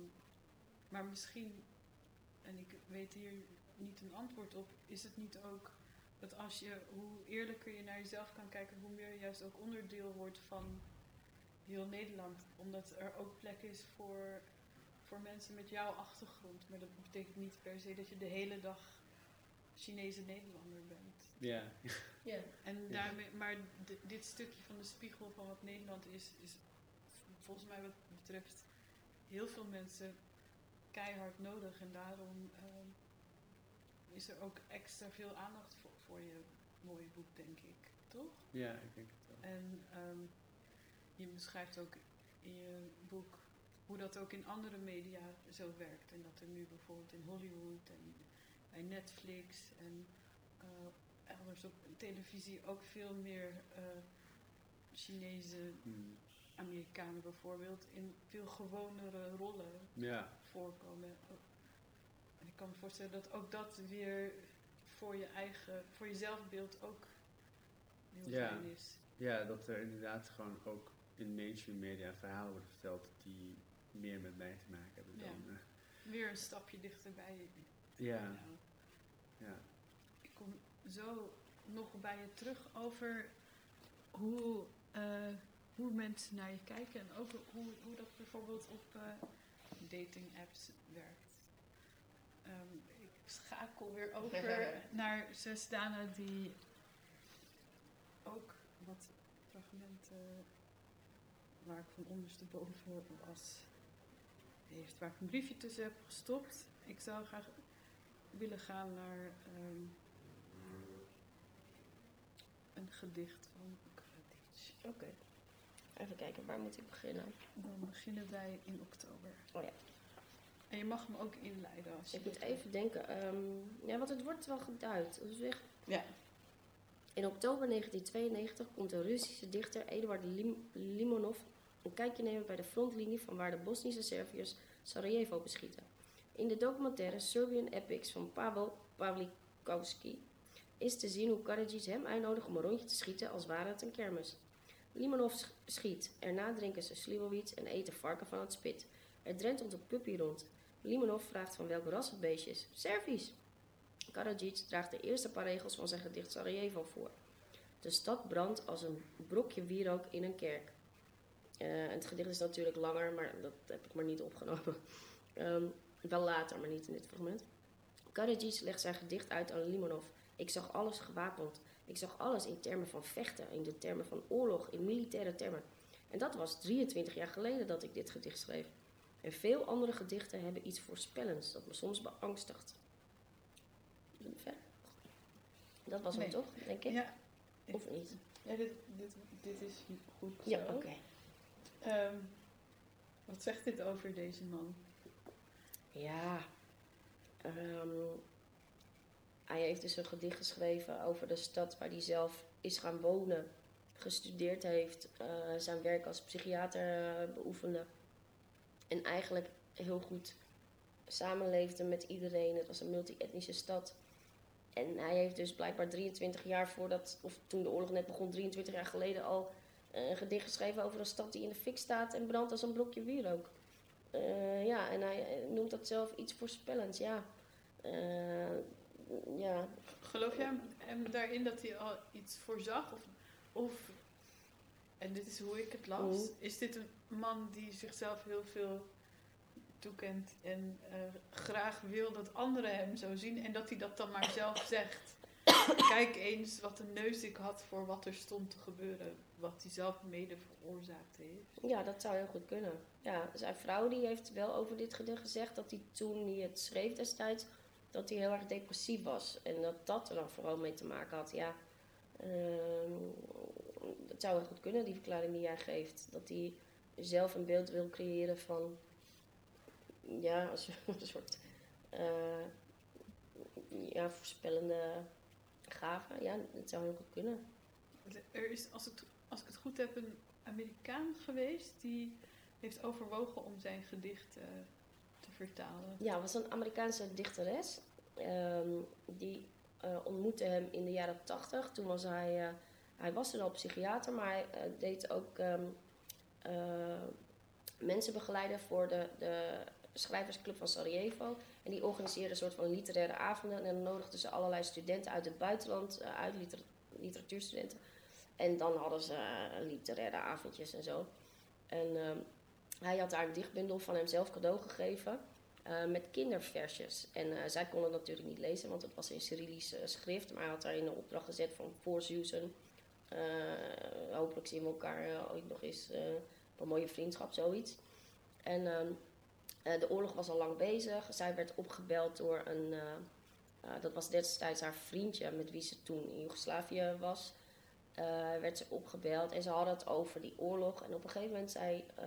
maar misschien, en ik weet hier niet een antwoord op, is het niet ook dat als je, hoe eerlijker je naar jezelf kan kijken, hoe meer je juist ook onderdeel wordt van heel Nederland. Omdat er ook plek is voor voor mensen met jouw achtergrond. Maar dat betekent niet per se dat je de hele dag Chinese Nederlander bent. Ja, Ja. En daarmee, maar di- dit stukje van de spiegel van wat Nederland is, is volgens mij wat betreft heel veel mensen keihard nodig. En daarom ehm, is er ook extra veel aandacht voor, voor je mooie boek, denk ik. Toch? ja, ik denk het wel. En ehm, je beschrijft ook in je boek hoe dat ook in andere media zo werkt. En dat er nu bijvoorbeeld in Hollywood en bij Netflix en eh, elders op televisie ook veel meer eh, Chinese Hmm. Amerikanen bijvoorbeeld in veel gewonere rollen Ja, voorkomen. En ik kan me voorstellen dat ook dat weer voor je eigen, voor je zelfbeeld ook heel Ja. fijn is. ja, dat er inderdaad gewoon ook in mainstream media verhalen worden verteld die meer met mij te maken hebben Ja. dan... eh, Weer een stapje dichterbij. ja, Nou, ja. ik kom zo nog bij je terug over hoe, eh, hoe mensen naar je kijken en ook hoe, hoe dat bijvoorbeeld op eh, dating apps werkt. Ehm, ik schakel weer over naar Zesdana die ook wat fragmenten waar ik van ondersteboven was heeft, waar ik een briefje tussen heb gestopt. ik zou graag willen gaan naar ehm, een gedicht van Karadzic. Oké. Even kijken, waar moet ik beginnen? Dan beginnen wij in oktober. Oh ja. En je mag hem ook inleiden als je Ik moet even denken. ehm, ja, want het wordt wel geduid. Dus. Ja. In oktober 1992 komt de Russische dichter Eduard Lim- Limonov een kijkje nemen bij de frontlinie van waar de Bosnische Serviërs Sarajevo beschieten. In de documentaire Serbian Epics van Pavel Pavlikovsky is te zien hoe Karadzic hem uitnodigt om een rondje te schieten als ware het een kermis. Limonov sch- schiet, erna drinken ze Slivovits en eten varken van het spit. Er drentelt een puppy rond. Limonov vraagt van welk ras het beestje is. Servisch. Karadzic draagt de eerste paar regels van zijn gedicht Sarajevo voor. De stad brandt als een brokje wierook in een kerk. En het gedicht is natuurlijk langer, maar dat heb ik maar niet opgenomen. Ehm, wel later, maar niet in dit fragment. Karadzic legt zijn gedicht uit aan Limonov. Ik zag alles gewapend. Ik zag alles in termen van vechten, in de termen van oorlog, in militaire termen. En dat was 23 jaar geleden dat ik dit gedicht schreef. En veel andere gedichten hebben iets voorspellends dat me soms beangstigt. Verder? Dat was hem Nee. toch, denk ik? Ja, Of niet? ja dit, dit, dit is goed Ja, zo. oké. Ehm, wat zegt dit over deze man? Ja. Ehm, hij heeft dus een gedicht geschreven over de stad waar hij zelf is gaan wonen. Gestudeerd heeft, eh, zijn werk als psychiater eh, beoefende. En eigenlijk heel goed samenleefde met iedereen. Het was een multi-etnische stad. En hij heeft dus blijkbaar 23 jaar voordat, of toen de oorlog net begon, 23 jaar geleden al een gedicht geschreven over een stad die in de fik staat en brandt als een blokje wierook. Eh, ja, en hij eh, noemt dat zelf iets voorspellends, ja. Eh, ja, Geloof jij hem, hem daarin dat hij al iets voorzag? Of, of en dit is hoe ik het las, is dit een man die zichzelf heel veel toekent en eh, graag wil dat anderen hem zo zien en dat hij dat dan maar zelf zegt? Kijk eens wat een neus ik had voor wat er stond te gebeuren, wat hij zelf mede veroorzaakt heeft. ja, dat zou heel goed kunnen. Ja, zijn vrouw die heeft wel over dit gedicht gezegd dat hij toen hij het schreef destijds, dat hij heel erg depressief was. En dat dat er dan vooral mee te maken had, ja. Ehm, dat zou heel goed kunnen, die verklaring die jij geeft. Dat hij zelf een beeld wil creëren van, ja, als een soort eh, ja, voorspellende gave. Ja, dat zou heel goed kunnen. Er is, als, het, als ik het goed heb, een Amerikaan geweest die heeft overwogen om zijn gedicht te vertalen. Ja, was een Amerikaanse dichteres. Ehm, die eh, ontmoette hem in de jaren tachtig. Toen was hij, eh, hij was er al psychiater, maar hij eh, deed ook eh, mensen begeleiden voor de, de schrijversclub van Sarajevo. En die organiseerde een soort van literaire avonden. En dan nodigden ze allerlei studenten uit het buitenland eh, uit, liter- literatuurstudenten. En dan hadden ze eh, literaire avondjes en zo. En ehm, hij had daar een dichtbundel van hemzelf cadeau gegeven. eh, met kinderversjes. En zij kon het natuurlijk niet lezen, want het was in Cyrillisch schrift. Maar hij had daarin een opdracht gezet van voor Susan. hopelijk zien we elkaar ooit nog eens op een mooie vriendschap, zoiets. En ehm, eh, de oorlog was al lang bezig. Zij werd opgebeld door een... eh, eh, dat was destijds haar vriendje met wie ze toen in Joegoslavië was. Eh, werd ze opgebeld en ze hadden het over die oorlog. En op een gegeven moment zei eh,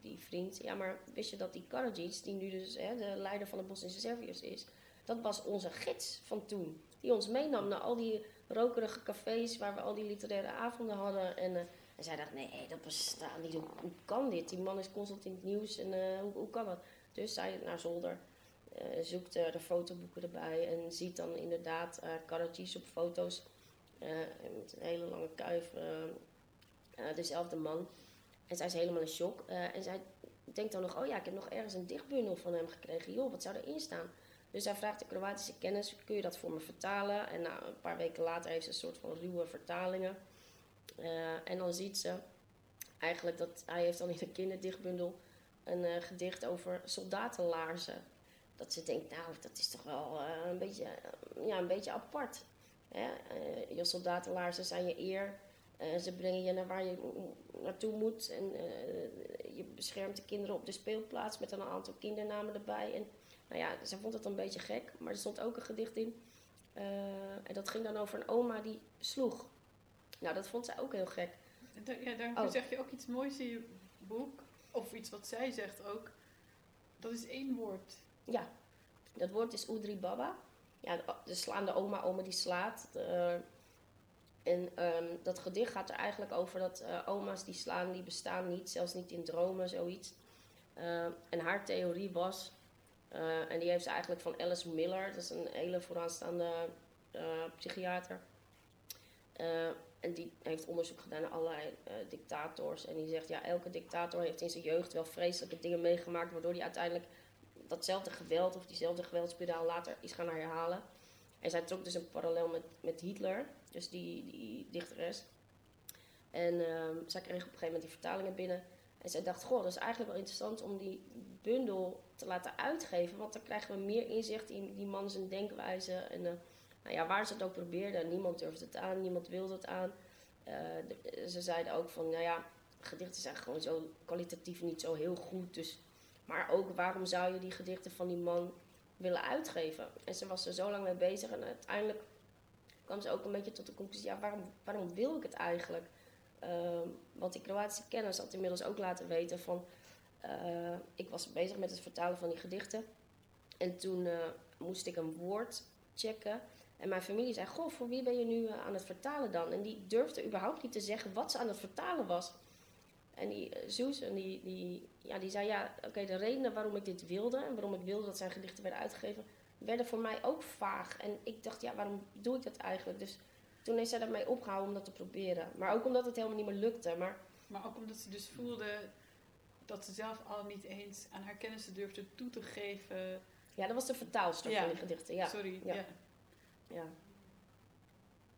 die vriend: Ja, maar wist je dat die Karadzic, die nu dus hè, de leider van de Bosnische Serviërs is, dat was onze gids van toen. Die ons meenam naar al die rokerige cafés waar we al die literaire avonden hadden. En, eh, en zij dacht: Nee, dat bestaat niet. Hoe, hoe kan dit? Die man is constant in het nieuws en eh, hoe, hoe kan dat? Dus zij naar zolder. eh, zoekt eh, de fotoboeken erbij en ziet dan inderdaad Karadzic op foto's met een hele lange kuif, dezelfde man. En zij is helemaal in shock. En zij denkt dan nog, oh ja, ik heb nog ergens een dichtbundel van hem gekregen. Joh, wat zou erin staan? Dus zij vraagt de Kroatische kennis, kun je dat voor me vertalen? En nou, een paar weken later heeft ze een soort van ruwe vertalingen. Eh, en dan ziet ze eigenlijk dat hij heeft dan in een kinderdichtbundel een eh, gedicht over soldatenlaarzen. Dat ze denkt, nou, dat is toch wel eh, een, beetje, ja, een beetje apart. Hè? je soldatenlaarzen zijn je eer. Eh, ze brengen je naar waar je naartoe moet. En je beschermt de kinderen op de speelplaats met een aantal kindernamen erbij. En Nou ja, ze vond het een beetje gek, maar er stond ook een gedicht in. En dat ging dan over een oma die sloeg. Nou, dat vond zij ook heel gek. Ja, Oh. zeg je ook iets moois in je boek. Of iets wat zij zegt ook. Dat is één woord. Ja, dat woord is Oedri Baba. Ja, de, de slaande oma, oma die slaat. Eh, en ehm, dat gedicht gaat er eigenlijk over dat eh, oma's die slaan, die bestaan niet. Zelfs niet in dromen, zoiets. Eh, en haar theorie was, en die heeft ze eigenlijk van Alice Miller. Dat is een hele vooraanstaande psychiater. En die heeft onderzoek gedaan naar allerlei eh, dictators. En die zegt, ja, elke dictator heeft in zijn jeugd wel vreselijke dingen meegemaakt... waardoor hij uiteindelijk datzelfde geweld of diezelfde geweldspiraal later is gaan herhalen. En zij trok dus een parallel met, met Hitler, dus die, die dichteres. En ehm, zij kreeg op een gegeven moment die vertalingen binnen. En zij dacht, goh, dat is eigenlijk wel interessant om die bundel te laten uitgeven. Want dan krijgen we meer inzicht in die man zijn denkwijze. En eh, nou ja, waar ze het ook probeerden, niemand durfde het aan, niemand wilde het aan. Eh, ze zeiden ook van, nou ja, gedichten zijn gewoon zo kwalitatief niet zo heel goed. Dus maar ook waarom zou je die gedichten van die man willen uitgeven? En ze was er zo lang mee bezig en uiteindelijk kwam ze ook een beetje tot de conclusie: ja, waarom, waarom wil ik het eigenlijk? Ehm, want die Kroatische kennis had inmiddels ook laten weten van. eh, ik was bezig met het vertalen van die gedichten. En toen eh, moest ik een woord checken. En mijn familie zei: Goh, voor wie ben je nu eh, aan het vertalen dan? En die durfde überhaupt niet te zeggen wat ze aan het vertalen was. En die Susan, die, die, ja, die zei, ja, oké, de redenen waarom ik dit wilde... en waarom ik wilde dat zijn gedichten werden uitgegeven... werden voor mij ook vaag. En ik dacht, ja, waarom doe ik dat eigenlijk? Dus toen heeft zij daarmee opgehouden om dat te proberen. Maar ook omdat het helemaal niet meer lukte. Maar Maar ook omdat ze dus voelde dat ze zelf al niet eens aan haar kennissen durfde toe te geven. ja, dat was de vertaalster Ja. van die gedichten. Ja, Sorry. ja. Ja. Ja.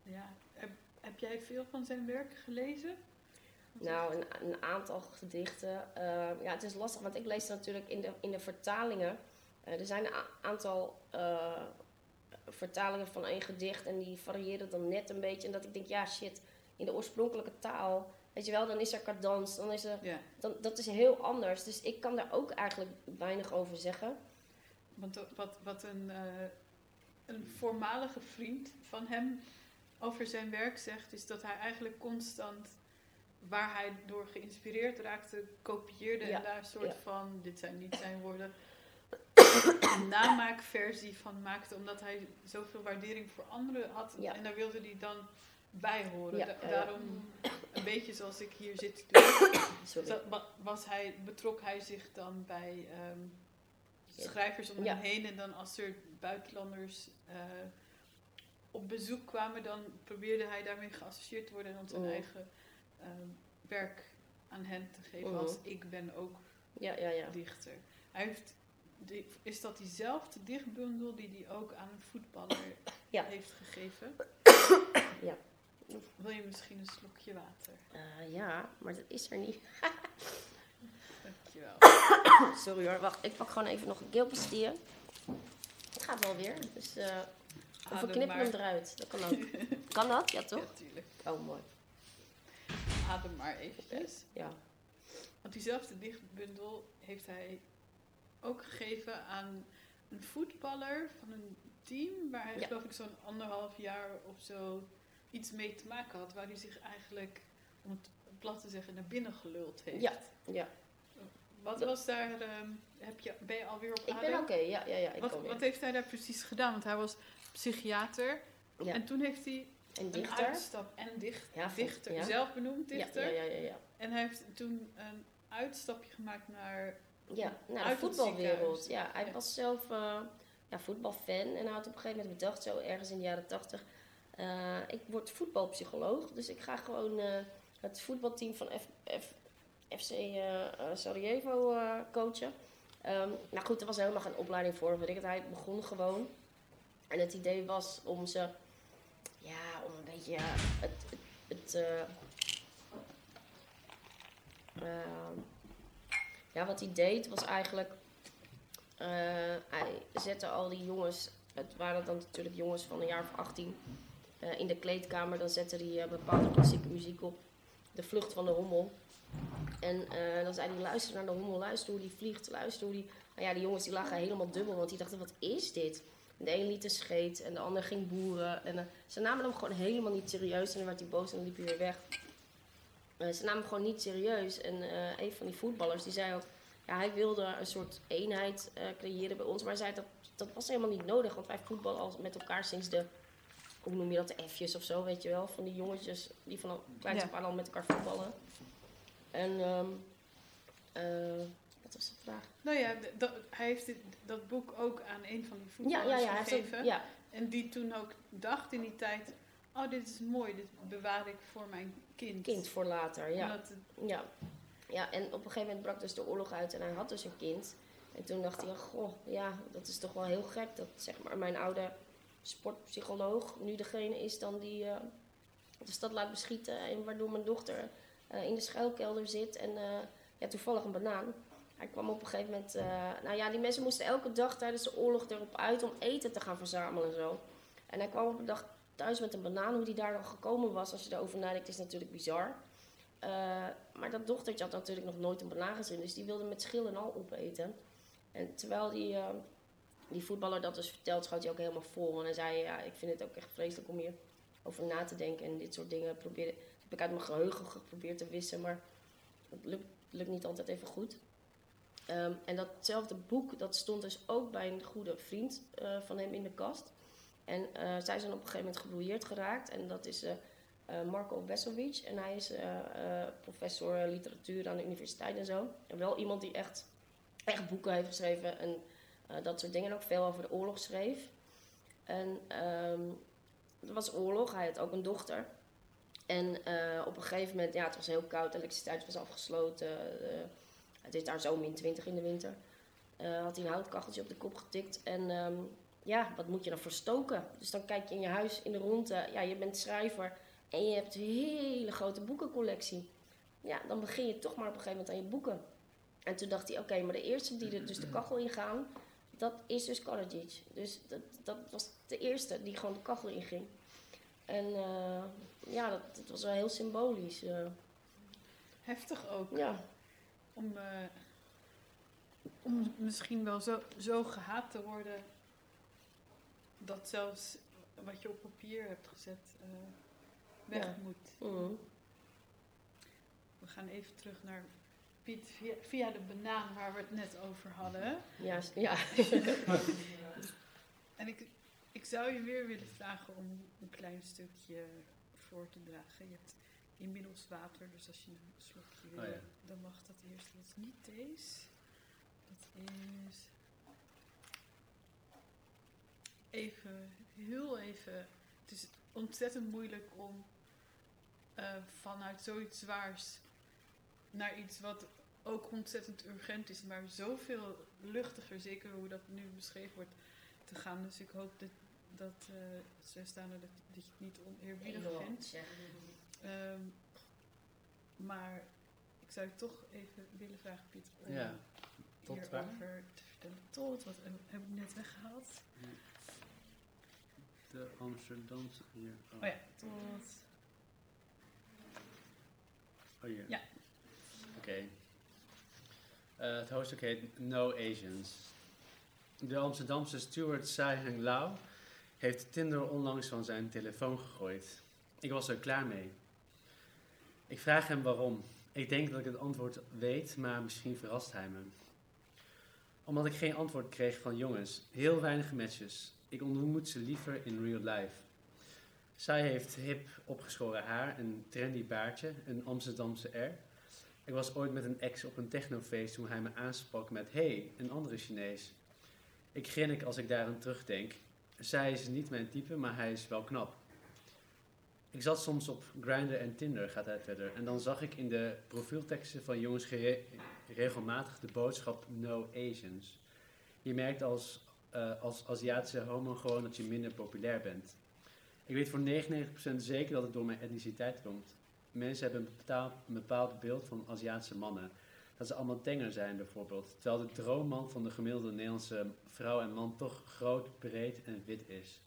ja. Heb, heb jij veel van zijn werk gelezen? Nou, een, een aantal gedichten. Eh, ja, het is lastig, want ik lees natuurlijk in de, in de vertalingen. eh, er zijn een aantal eh, vertalingen van één gedicht en die variëren dan net een beetje. En dat ik denk, ja, shit, in de oorspronkelijke taal, weet je wel, dan is er cadans, dan is er, Ja. dan, dat is heel anders. Dus ik kan daar ook eigenlijk weinig over zeggen. Want wat, wat een, eh, een voormalige vriend van hem over zijn werk zegt, is dat hij eigenlijk constant waar hij door geïnspireerd raakte, kopieerde Ja, en daar een soort ja. van, dit zijn niet zijn woorden, een namaakversie van maakte, omdat hij zoveel waardering voor anderen had. Ja. En daar wilde hij dan bij horen. Da-. Daarom, een beetje zoals ik hier zit was hij, betrok hij zich dan bij ehm. Schrijvers om hem heen. En dan als er buitenlanders eh, op bezoek kwamen, dan probeerde hij daarmee geassocieerd te worden en om zijn Mhm. eigen ehm, werk aan hen te geven Mhm. als ik ben ook Ja, ja, ja. dichter. Hij heeft, die- is dat diezelfde dichtbundel die hij ook aan een voetballer heeft gegeven? Ja. Wil je misschien een slokje water? Eh, ja, maar dat is er niet. Dankjewel. Sorry hoor, wacht. Ik pak gewoon even nog een keelpastille. Het gaat wel weer. Dus, eh of we knippen hem eruit. Dat kan ook. kan dat? Ja, toch? Ja, tuurlijk. Oh, mooi. Adem maar eventjes. Ja. Want diezelfde dichtbundel heeft hij ook gegeven aan een voetballer van een team waar hij Ja. geloof ik zo'n anderhalf jaar of zo iets mee te maken had. Waar hij zich eigenlijk, om het plat te zeggen, naar binnen geluld heeft. Ja, ja. Wat was daar, ehm, heb je, ben je alweer op Ik adem? ben oké. Ja, ja, ja. Ik wat, wat heeft hij daar precies gedaan? Want hij was psychiater. Ja. En toen heeft hij En een dichter. uitstap en dicht, Ja, vond- dichter, ja. zelf benoemd dichter. ja, ja, ja, ja. En hij heeft toen een uitstapje gemaakt naar Ja, Uit de voetbalwereld. Ja, hij was zelf eh, ja, voetbalfan en hij had op een gegeven moment bedacht, zo ergens in de jaren tachtig, eh, ik word voetbalpsycholoog, dus ik ga gewoon eh, het voetbalteam van F, F, FC eh, eh, Sarajevo eh, coachen. Ehm, nou goed, er was helemaal geen opleiding voor, weet ik het. Hij begon gewoon. En het idee was om ze, ja, om een beetje het, het, eh, ehm, ja, wat hij deed was eigenlijk. hij zette al die jongens. Het waren dan natuurlijk jongens van een jaar of 18. eh, in de kleedkamer. Dan zette hij bepaalde klassieke muziek op. De vlucht van de hommel. En eh, dan zei hij: luister naar de hommel, luister hoe die vliegt, luister hoe die Nou ja, die jongens die lagen helemaal dubbel, want die dachten, wat is dit? De een liet een scheet en de ander ging boeren. En eh, ze namen hem gewoon helemaal niet serieus. En dan werd hij boos en dan liep hij weer weg. Eh, ze namen hem gewoon niet serieus. En een van die voetballers die zei ook... Ja, hij wilde een soort eenheid creëren bij ons. Maar hij zei dat dat was helemaal niet nodig. Want wij voetballen al met elkaar sinds de... Hoe noem je dat? De F'jes of zo, weet je wel. Van die jongetjes die van kleins Ja. af aan al met elkaar voetballen. En... ehm eh, wat was de vraag? Nou ja, dat, hij heeft dit, dat boek ook aan een van die Ja, voetballers ja, ja. Heeft gegeven. ook, ja, En die toen ook dacht in die tijd... Oh, dit is mooi, dit bewaar ik voor mijn kind. kind voor later, ja. Het- Ja. ja, en op een gegeven moment brak dus de oorlog uit en hij had dus een kind. En toen dacht hij, goh, ja, dat is toch wel heel gek dat zeg maar mijn oude sportpsycholoog nu degene is dan die eh, de stad laat beschieten. En waardoor mijn dochter in de schuilkelder zit en eh, ja, toevallig een banaan. Hij kwam op een gegeven moment, eh, nou ja, die mensen moesten elke dag tijdens de oorlog erop uit om eten te gaan verzamelen en zo. En hij kwam op een dag thuis met een banaan. Hoe die daar dan gekomen was, als je erover nadenkt, is natuurlijk bizar. Eh, maar dat dochtertje had natuurlijk nog nooit een banaan gezien, dus die wilde met schil en al opeten. En terwijl die, eh, die voetballer dat dus vertelt, schoot hij ook helemaal vol. En hij zei, ja, ik vind het ook echt vreselijk om hier over na te denken. En dit soort dingen proberen, heb ik uit mijn geheugen geprobeerd te wissen, maar het lukt, lukt niet altijd even goed. Ehm, en datzelfde boek, dat stond dus ook bij een goede vriend eh, van hem in de kast. En eh, zij zijn op een gegeven moment gebrouilleerd geraakt. En dat is eh, Marco Vesovic. En hij is professor literatuur aan de universiteit en zo. En wel iemand die echt, echt boeken heeft geschreven en dat soort dingen. En ook veel over de oorlog schreef. En er was oorlog. Hij had ook een dochter. En eh, op een gegeven moment, ja, het was heel koud. De elektriciteit was afgesloten. eh, het is daar zo min 20 in de winter. Eh, had hij een houtkacheltje op de kop getikt. En ehm, ja, wat moet je dan verstoken? Dus dan kijk je in je huis in de ronde. Ja, je bent schrijver en je hebt een hele grote boekencollectie. Ja, dan begin je toch maar op een gegeven moment aan je boeken. En toen dacht hij, oké, maar de eerste die er dus de kachel in gaan, dat is dus Karadzic. Dus dat, dat was de eerste die gewoon de kachel in ging. En eh, ja, dat, dat was wel heel symbolisch. eh. heftig ook. ja, Om, eh, om misschien wel zo, zo gehaat te worden... dat zelfs wat je op papier hebt gezet weg Ja. moet. mhm. We gaan even terug naar Piet via, via de banaan waar we het net over hadden. ja, ja. En ik, ik zou je weer willen vragen om een klein stukje voor te dragen. Je hebt inmiddels water, dus als je een slokje wil, Oh ja. dan mag dat eerst. Dat is niet deze. Dat is. Even, heel even. Het is ontzettend moeilijk om eh, vanuit zoiets zwaars naar iets wat ook ontzettend urgent is, maar zoveel luchtiger, zeker hoe dat nu beschreven wordt, te gaan. Dus ik hoop dat, dat uh, Zestaande, dat, dat je het niet oneerbiedig vindt. Ehm, maar ik zou je toch even willen vragen, Pieter, om Ja, tot waar? hierover te vertellen. Tot, wat heb ik net weggehaald? De Amsterdamse hier. Oh, Oh ja, tot... Oh, hier. Ja. Oké. Eh, het hoofdstuk heet No Asians. De Amsterdamse steward Sai Heng Lau heeft Tinder onlangs van zijn telefoon gegooid. Ik was er klaar mee. Ik vraag hem waarom. Ik denk dat ik het antwoord weet, maar misschien verrast hij me. Omdat ik geen antwoord kreeg van jongens. Heel weinig matches. Ik ontmoet ze liever in real life. Zij heeft hip opgeschoren haar, een trendy baardje, een Amsterdamse R. Ik was ooit met een ex op een technofeest toen hij me aansprak met hey, een andere Chinees. Ik grinnik als ik daaraan terugdenk. Zij is niet mijn type, maar hij is wel knap. Ik zat soms op Grindr en Tinder, gaat hij verder. En dan zag ik in de profielteksten van jongens regelmatig de boodschap No Asians. Je merkt als, eh, als Aziatische homo gewoon dat je minder populair bent. Ik weet voor 99% zeker dat het door mijn etniciteit komt. Mensen hebben een bepaald beeld van Aziatische mannen. Dat ze allemaal tenger zijn bijvoorbeeld. Terwijl de droomman van de gemiddelde Nederlandse vrouw en man toch groot, breed en wit is.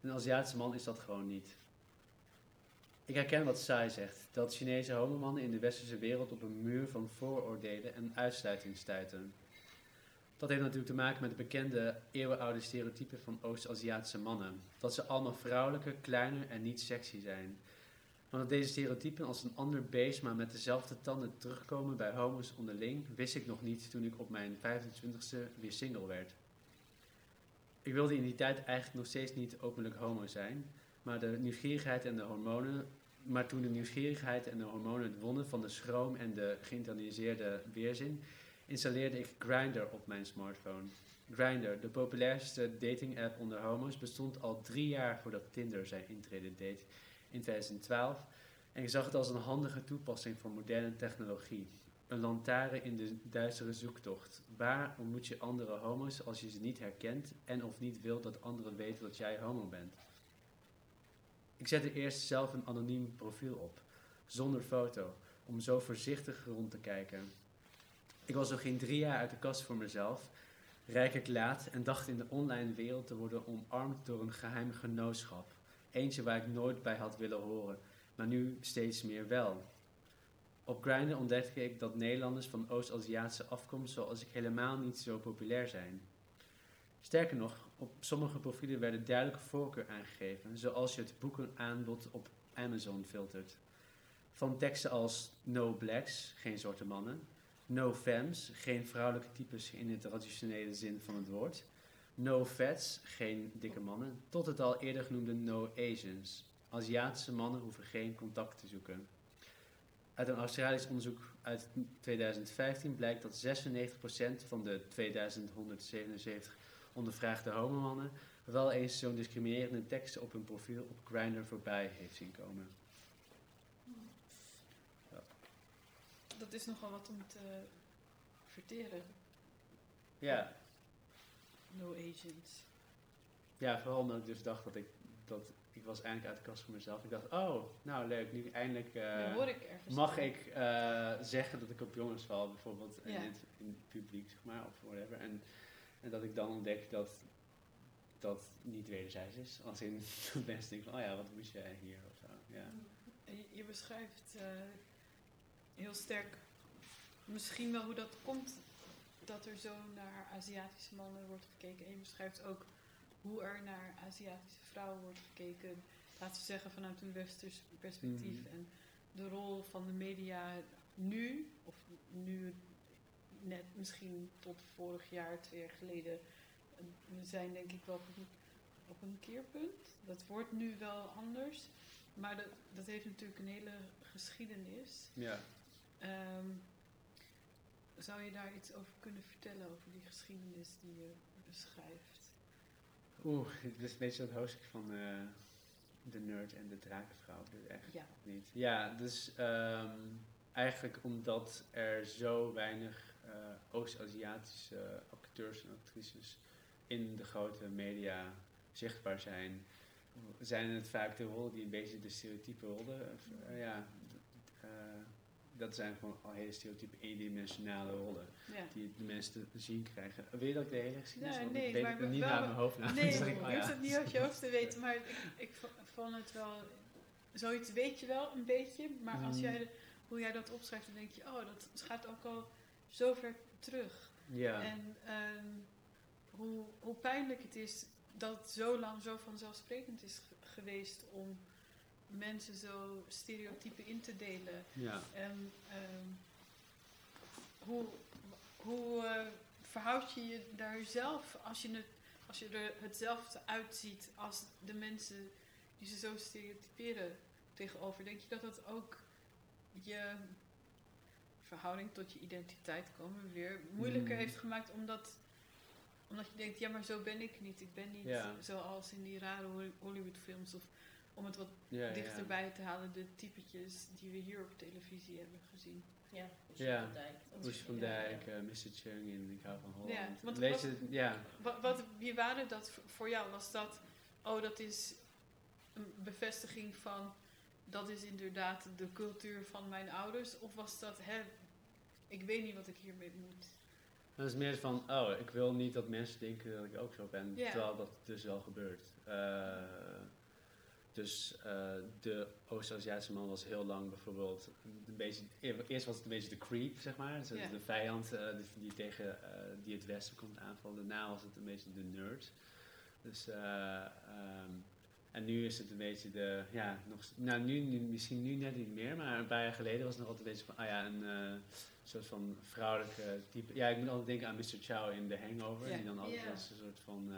Een Aziatische man is dat gewoon niet. Ik herken wat Sai zegt, dat Chinese homomannen in de westerse wereld op een muur van vooroordelen en uitsluiting stuiten. Dat heeft natuurlijk te maken met de bekende eeuwenoude stereotypen van Oost-Aziatische mannen. Dat ze allemaal vrouwelijker, kleiner en niet sexy zijn. Dat deze stereotypen als een ander beest, maar met dezelfde tanden terugkomen bij homo's onderling, wist ik nog niet toen ik op mijn 25ste weer single werd. Ik wilde in die tijd eigenlijk nog steeds niet openlijk homo zijn, maar de nieuwsgierigheid en de hormonen. Maar toen de nieuwsgierigheid en de hormonen het wonnen van de schroom en de geïnternaliseerde weerzin, installeerde ik Grindr op mijn smartphone. Grindr, de populairste dating app onder homo's, bestond al drie jaar voordat Tinder zijn intrede deed in 2012. En ik zag het als een handige toepassing van moderne technologie. Een lantaarn in de duistere zoektocht. Waar ontmoet je andere homo's als je ze niet herkent en of niet wilt dat anderen weten dat jij homo bent? Ik zette eerst zelf een anoniem profiel op, zonder foto, om zo voorzichtig rond te kijken. Ik was nog geen drie jaar uit de kast voor mezelf, rijkelijk laat en dacht in de online wereld te worden omarmd door een geheim genootschap. Eentje waar ik nooit bij had willen horen, maar nu steeds meer wel. Op Grindr ontdekte ik dat Nederlanders van Oost-Aziatische afkomst zoals ik helemaal niet zo populair zijn. Sterker nog, op sommige profielen werden duidelijke voorkeur aangegeven, zoals je het boekenaanbod op Amazon filtert. Van teksten als no blacks, geen zwarte mannen, no femmes, geen vrouwelijke types in de traditionele zin van het woord, no fats, geen dikke mannen, tot het al eerder genoemde no Asians. Aziatische mannen hoeven geen contact te zoeken. Uit een Australisch onderzoek uit 2015 blijkt dat 96% van de 2177 ondervraagde homomannen wel eens zo'n discriminerende teksten op hun profiel op Grindr voorbij heeft zien komen. Dat is nogal wat om te verteren. Ja, No Asians. ja vooral omdat ik dus dacht dat ik, dat ik was eindelijk uit de kast voor mezelf. Ik dacht, oh, nou leuk, nu eindelijk eh, ik mag ik eh, zeggen dat ik op jongens val, bijvoorbeeld Ja. in, het, in het publiek, zeg maar, of whatever. En, en dat ik dan ontdek dat dat niet wederzijds is. Als in dat mensen denken van, oh ja, wat moest jij hier of zo. Ja. Je, je beschrijft eh, heel sterk misschien wel hoe dat komt dat er zo naar Aziatische mannen wordt gekeken. En je beschrijft ook hoe er naar Aziatische vrouwen wordt gekeken. Laten we zeggen vanuit een westers perspectief. Mhm. En de rol van de media nu, of nu net misschien tot vorig jaar, twee jaar geleden. We zijn denk ik wel op een, op een keerpunt. Dat wordt nu wel anders. Maar dat, dat heeft natuurlijk een hele geschiedenis. ja. Ehm, zou je daar iets over kunnen vertellen, over die geschiedenis die je beschrijft? Oeh, dit is een beetje het hoofdstuk van eh, de nerd en de drakenvrouw. Dus echt Ja. niet. Ja, dus ehm, eigenlijk omdat er zo weinig eh, Oost-Aziatische acteurs en actrices in de grote media zichtbaar zijn, zijn het vaak de rollen die een beetje de stereotype rollen. Eh, ja, dat zijn gewoon al hele stereotype eendimensionale rollen Ja. die de mensen te zien krijgen. Wil je dat ik de hele geschiedenis Nee, Want nee, ik weet maar niet naar mijn hoofd. Nee, ik, oh hoeft ja. het niet uit je hoofd te weten, maar ik, ik vond het wel... Zoiets weet je wel een beetje, maar als Mhm. jij, hoe jij dat opschrijft, dan denk je... Oh, dat gaat ook al zo ver terug. Ja. En ehm, hoe, hoe pijnlijk het is dat het zo lang zo vanzelfsprekend is ge- geweest om mensen zo stereotypen in te delen. ja. En ehm, hoe, hoe eh, verhoud je je daar zelf als je, het, als je er hetzelfde uitziet als de mensen die ze zo stereotyperen tegenover? Denk je dat dat ook je verhouding tot je identiteit komen we weer moeilijker Mm. heeft gemaakt omdat, omdat je denkt, ja maar zo ben ik niet. Ik ben niet Ja. zoals in die rare Hol- Hollywoodfilms of om het wat Ja, ja. dichterbij te halen de typetjes die we hier op televisie hebben gezien. Ja, Oesje Ja. van Dijk. van ja. eh, Mr. Chung in Ik hou van Holland. Ja, want Weet wat- je, ja. Wat, wat, wie waren dat voor jou? Was dat, oh dat is een bevestiging van, dat is inderdaad de cultuur van mijn ouders? Of was dat, hè, ik weet niet wat ik hiermee moet? Dat is meer van, oh, ik wil niet dat mensen denken dat ik ook zo ben, terwijl dat dus wel gebeurt. Eh, Dus eh, de Oost-Aziatische man was heel lang bijvoorbeeld een beetje, eerst was het een beetje de creep, zeg maar. Dus. De vijand eh, die, die tegen eh, die het Westen komt aanvallen. Daarna was het een beetje de nerd. Dus, eh, ehm, en nu is het een beetje de, ja, nog, nou nu, nu- misschien nu net niet meer, maar een paar jaar geleden was het nog altijd een beetje van, ah ja, een soort van vrouwelijke type. Ja, ik moet altijd denken aan Mr. Chow in The Hangover, die dan altijd Ja. als een soort van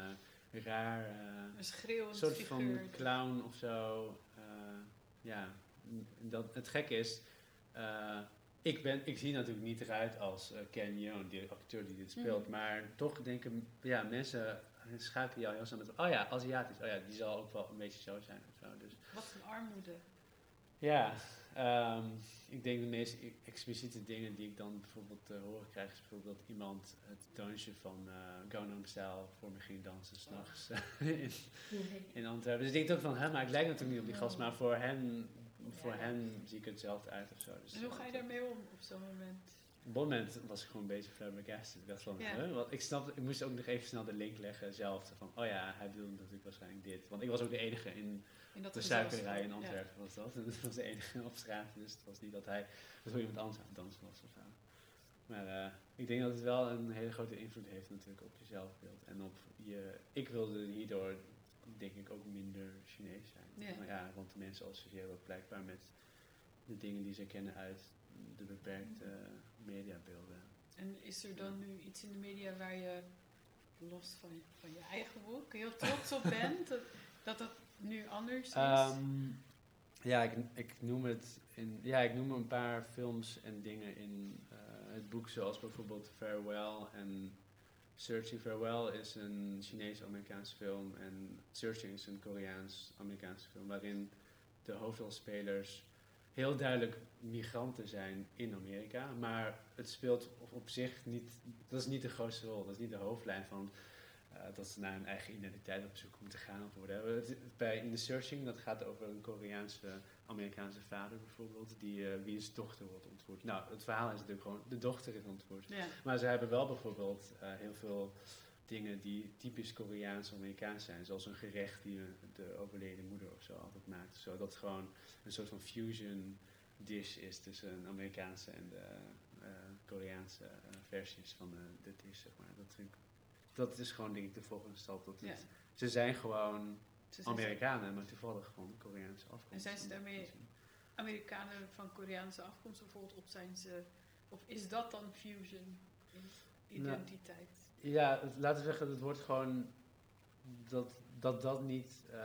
raar... eh, Een schreeuwend soort figuur. van clown of zo. eh, ja, dat, het gekke is, eh, ik, ben, ik zie natuurlijk niet eruit als Ken Jeong, die acteur die dit speelt. Mhm. Maar toch denken ja, mensen, schakelen jou heel snel met, oh ja, Aziatisch, oh ja, die zal ook wel een beetje zo zijn of zo. Dus Wat een armoede. ja, ehm, ik denk de meest e- expliciete dingen die ik dan bijvoorbeeld te horen krijg, is bijvoorbeeld dat iemand het dansje van uh, Gangnam Style voor me ging dansen s'nachts in, in Antwerpen. Dus ik denk ook van, hè, maar ik lijk natuurlijk niet op die gast, maar voor hen, voor Ja. hen zie ik hetzelfde uit of zo. Dus En hoe ga je daarmee om op zo'n moment? Op dat moment was ik gewoon een beetje flabbergasted. Ik dacht van, Ja. huh? Want ik snap, ik moest ook nog even snel de link leggen zelf. Van, oh ja, hij bedoelde natuurlijk waarschijnlijk dit. Want ik was ook de enige in In dat de suikerrij in Ja. Antwerpen was dat. En dat was de enige op straat. Dus het was niet dat hij dat iemand anders aan het dansen was of zo. Maar eh, ik denk dat het wel een hele grote invloed heeft natuurlijk op je zelfbeeld. En op je... Ik wilde hierdoor denk ik ook minder Chinees zijn. Ja. Maar ja, want de mensen associëren ook blijkbaar met de dingen die ze kennen uit de beperkte mediabeelden. En is er dan nu iets in de media waar je, los van, je- van je eigen boek, heel trots op bent? Dat, dat nu anders is? Ehm, ja, ik, ik noem het in, ja, ik noem een paar films en dingen in eh, het boek, zoals bijvoorbeeld Farewell en Searching. Farewell is een Chinees-Amerikaanse film en Searching is een Koreaans-Amerikaanse film, waarin de hoofdrolspelers heel duidelijk migranten zijn in Amerika, maar het speelt op, op zich niet, dat is niet de grootste rol, dat is niet de hoofdlijn van dat ze naar hun eigen identiteit op zoek moeten gaan of whatever. Bij In The Searching, dat gaat over een Koreaanse Amerikaanse vader bijvoorbeeld, die eh wiens dochter wordt ontvoerd. Nou, het verhaal is natuurlijk gewoon, de dochter is ontvoerd. Ja. Maar ze hebben wel bijvoorbeeld eh, heel veel dingen die typisch Koreaans-Amerikaans zijn. Zoals een gerecht die de overleden moeder of zo altijd maakt. Zodat het gewoon een soort van fusion dish is tussen een Amerikaanse en de eh, Koreaanse eh, versies van de, de dish, zeg maar. Dat, vind ik, dat is gewoon denk ik de volgende stap. Dat Ja. het- Ze zijn gewoon Ze zijn Amerikanen, maar toevallig gewoon Koreaanse afkomst. En zijn ze daarmee- Amerikanen van Koreaanse afkomst bijvoorbeeld, of zijn ze, of is dat dan fusion in identiteit? Ja, het- laten we zeggen, het wordt gewoon dat dat, dat niet eh,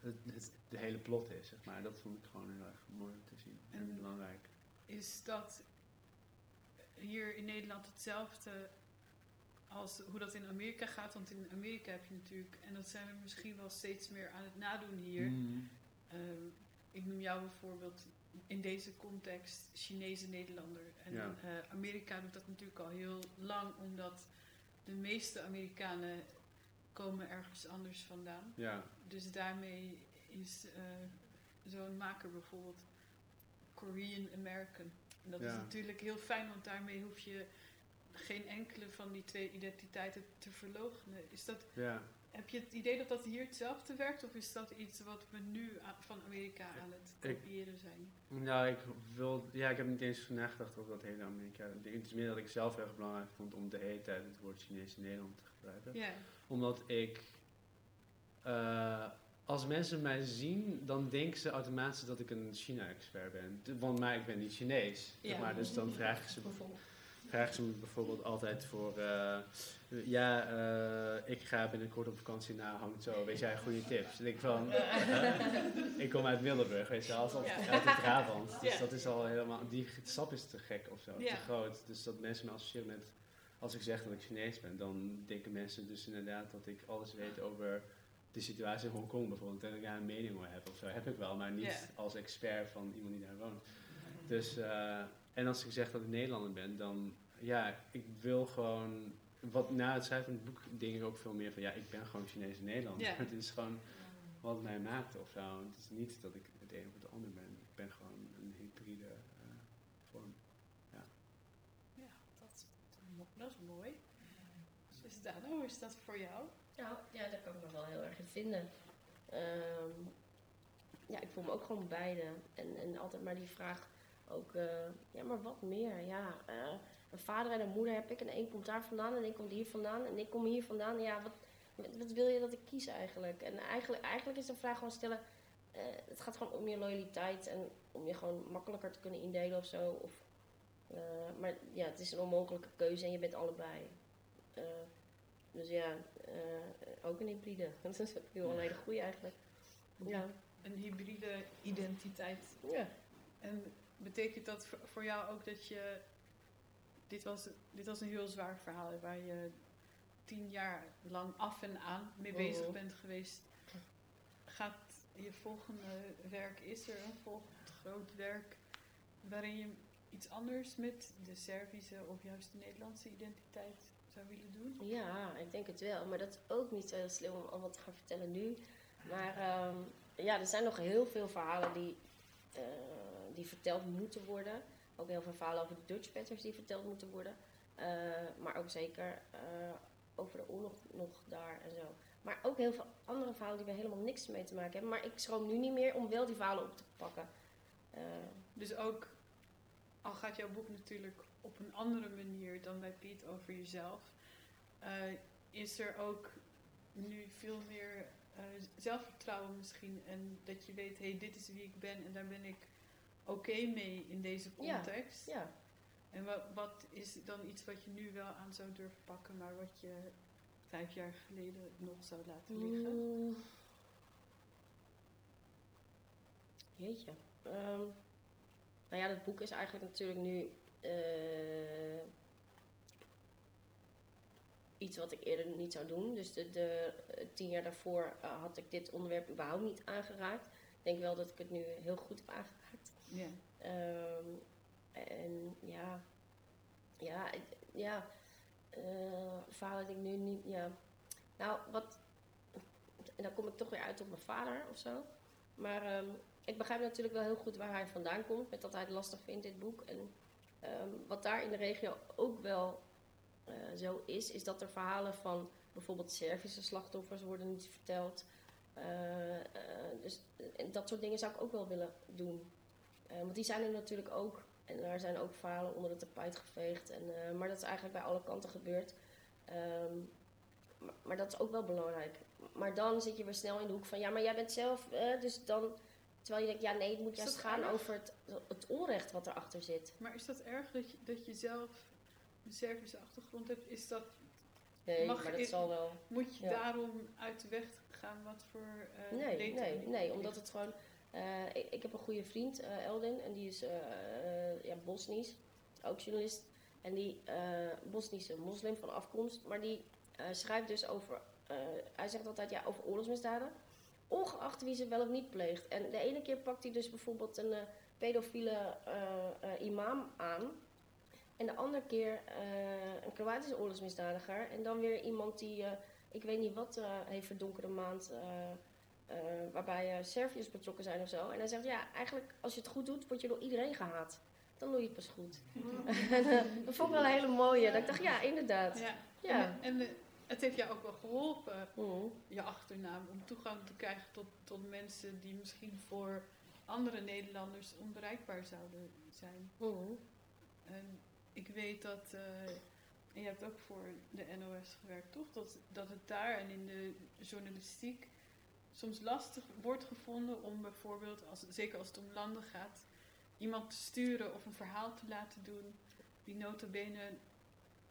het, het, de hele plot is, zeg maar. Dat vond ik gewoon heel erg mooi te zien en, En- belangrijk. Is dat hier in Nederland hetzelfde als hoe dat in Amerika gaat? Want in Amerika heb je natuurlijk, en dat zijn we misschien wel steeds meer aan het nadoen hier. Mm. Ehm, ik noem jou bijvoorbeeld in deze context Chinese Nederlander. En Ja. eh, Amerika doet dat natuurlijk al heel lang, omdat de meeste Amerikanen komen ergens anders vandaan. Ja, Dus daarmee is eh, zo'n maker bijvoorbeeld Korean American. En dat is natuurlijk heel fijn, want daarmee hoef je geen enkele van die twee identiteiten te verloochenen. Is dat, ja. heb je het idee dat dat hier hetzelfde werkt? Of is dat iets wat we nu van Amerika aan het kopiëren zijn? Nou, ik wil, ja, ik heb niet eens nagedacht over dat hele Amerika. Het is meer dat ik zelf erg belangrijk vond om de hele tijd het woord Chinees in Nederland te gebruiken. Ja, Omdat ik. eh, als mensen mij zien, dan denken ze automatisch dat ik een China-expert ben. Want maar ik ben niet Chinees. zeg Ja. maar, dus dan vragen ze, Bijvoorbeeld. Vragen ze me bijvoorbeeld altijd voor. eh, ja, eh, ik ga binnenkort op vakantie naar Hangzhou. Weet jij goede tips? En ik van. eh, ik kom uit Middelburg, weet je wel, Ja. uit de Brabant. Dus Ja. dat is al helemaal. Die stap is te gek of zo, Ja. te groot. Dus dat mensen me associëren met. Als ik zeg dat ik Chinees ben, dan denken mensen dus inderdaad dat ik alles weet over de situatie in Hongkong bijvoorbeeld. En dat ik daar een mening over heb of zo. Heb ik wel, maar niet als expert van iemand die daar woont. Dus, en als ik zeg dat ik Nederlander ben, dan ja, ik wil gewoon. Wat na het schrijven van het boek denk ik ook veel meer van ja, ik ben gewoon Chinees Nederlander. Ja. Het is gewoon wat mij maakt of zo. Het is niet dat ik het een of het ander ben. Ik ben gewoon een hybride eh, vorm. ja dat, dat is mooi. Dus Dano, hoe is dat voor jou? Nou, ja, daar kan ik me wel heel erg in vinden. Ehm, ja, ik voel me ook gewoon beide. En, en altijd maar die vraag ook, eh, ja, maar wat meer? Ja, eh, een vader en een moeder heb ik en één komt daar vandaan en één komt hier vandaan en ik kom hier vandaan. Ja, wat, wat wil je dat ik kies eigenlijk? En eigenlijk, eigenlijk is de vraag gewoon stellen, eh, het gaat gewoon om je loyaliteit en om je gewoon makkelijker te kunnen indelen of zo. Of, eh, maar ja, het is een onmogelijke keuze en je bent allebei. Eh, dus ja, eh, ook een hybride. Dat is heel een hele goede eigenlijk. Ja. Een hybride identiteit. ja. En betekent dat voor- jou ook dat je. Dit was, dit was een heel zwaar verhaal waar je tien jaar lang af en aan mee bezig Mhm. bent geweest. Gaat je volgende werk, is er een volgend groot werk waarin je iets anders met de Servische of juist de Nederlandse identiteit zou willen doen? Ja, ik denk het wel. Maar dat is ook niet zo heel slim om allemaal te gaan vertellen nu. Maar ehm, ja, er zijn nog heel veel verhalen die, eh, die verteld moeten worden. Ook heel veel verhalen over Dutch Petters die verteld moeten worden. Eh, maar ook zeker eh, over de oorlog nog daar en zo. Maar ook heel veel andere verhalen die we helemaal niks mee te maken hebben. Maar ik schroom nu niet meer om wel die verhalen op te pakken. Eh, Dus ook, al gaat jouw boek natuurlijk op een andere manier dan bij Piet over jezelf, is er ook nu veel meer zelfvertrouwen misschien. En dat je weet, hé, hey, dit is wie ik ben en daar ben ik oké mee in deze context. ja. En wat, wat is dan iets wat je nu wel aan zou durven pakken, maar wat je vijf jaar geleden nog zou laten liggen? Mm. Jeetje. Ehm, nou ja, dat boek is eigenlijk natuurlijk nu eh, iets wat ik eerder niet zou doen. Dus de, de eh, tien jaar daarvoor eh, had ik dit onderwerp überhaupt niet aangeraakt. Ik denk wel dat ik het nu heel goed heb aangeraakt. Ja. Ehm, en ja, ja, ja, verhalen die ik nu niet, ja. Nou, wat, en dan kom ik toch weer uit op mijn vader of zo. Maar ehm, ik begrijp natuurlijk wel heel goed waar hij vandaan komt, met dat hij het lastig vindt, dit boek. En ehm, wat daar in de regio ook wel eh, zo is, is dat er verhalen van bijvoorbeeld Servische slachtoffers worden niet verteld. Eh, dus dat soort dingen zou ik ook wel willen doen. Eh, want die zijn er natuurlijk ook. En daar zijn ook verhalen onder de tapijt geveegd. En, eh, maar dat is eigenlijk bij alle kanten gebeurd. Ehm, maar, maar dat is ook wel belangrijk. Maar dan zit je weer snel in de hoek van... Ja, maar jij bent zelf... eh, dus dan... Terwijl je denkt, ja nee, het moet Is juist gaan erg? over het, het onrecht wat erachter zit. Maar is dat erg dat je, dat je zelf een Servische achtergrond hebt? Is dat Nee, Mag maar dat zal wel... Moet je Ja. daarom uit de weg gaan wat voor Nee, nee, nee, omdat het gewoon... eh, ik, ik heb een goede vriend, eh, Eldin, en die is eh, ja, Bosnisch, ook journalist. En die Bosnische moslim van afkomst, maar die schrijft dus over... hij zegt altijd ja, over oorlogsmisdaden, ongeacht wie ze wel of niet pleegt. En de ene keer pakt hij dus bijvoorbeeld een pedofiele imam aan... En de andere keer een Kroatische oorlogsmisdadiger. En dan weer iemand die, ik weet niet wat, heeft verdonkerde maand. Eh, waarbij eh Serviërs betrokken zijn of zo. En hij zegt, ja, eigenlijk als je het goed doet, word je door iedereen gehaat. Dan doe je het pas goed. Eh, dat vond ik wel een hele mooie. Dat ik dacht, ja, inderdaad. Ja. Ja. En, en het heeft jou ook wel geholpen, Mhm. je achternaam, om toegang te krijgen tot, tot mensen die misschien voor andere Nederlanders onbereikbaar zouden zijn. Mhm. En ik weet dat, en je hebt ook voor de NOS gewerkt, toch? Dat, dat het daar en in de journalistiek soms lastig wordt gevonden om bijvoorbeeld, als, zeker als het om landen gaat, iemand te sturen of een verhaal te laten doen die nota bene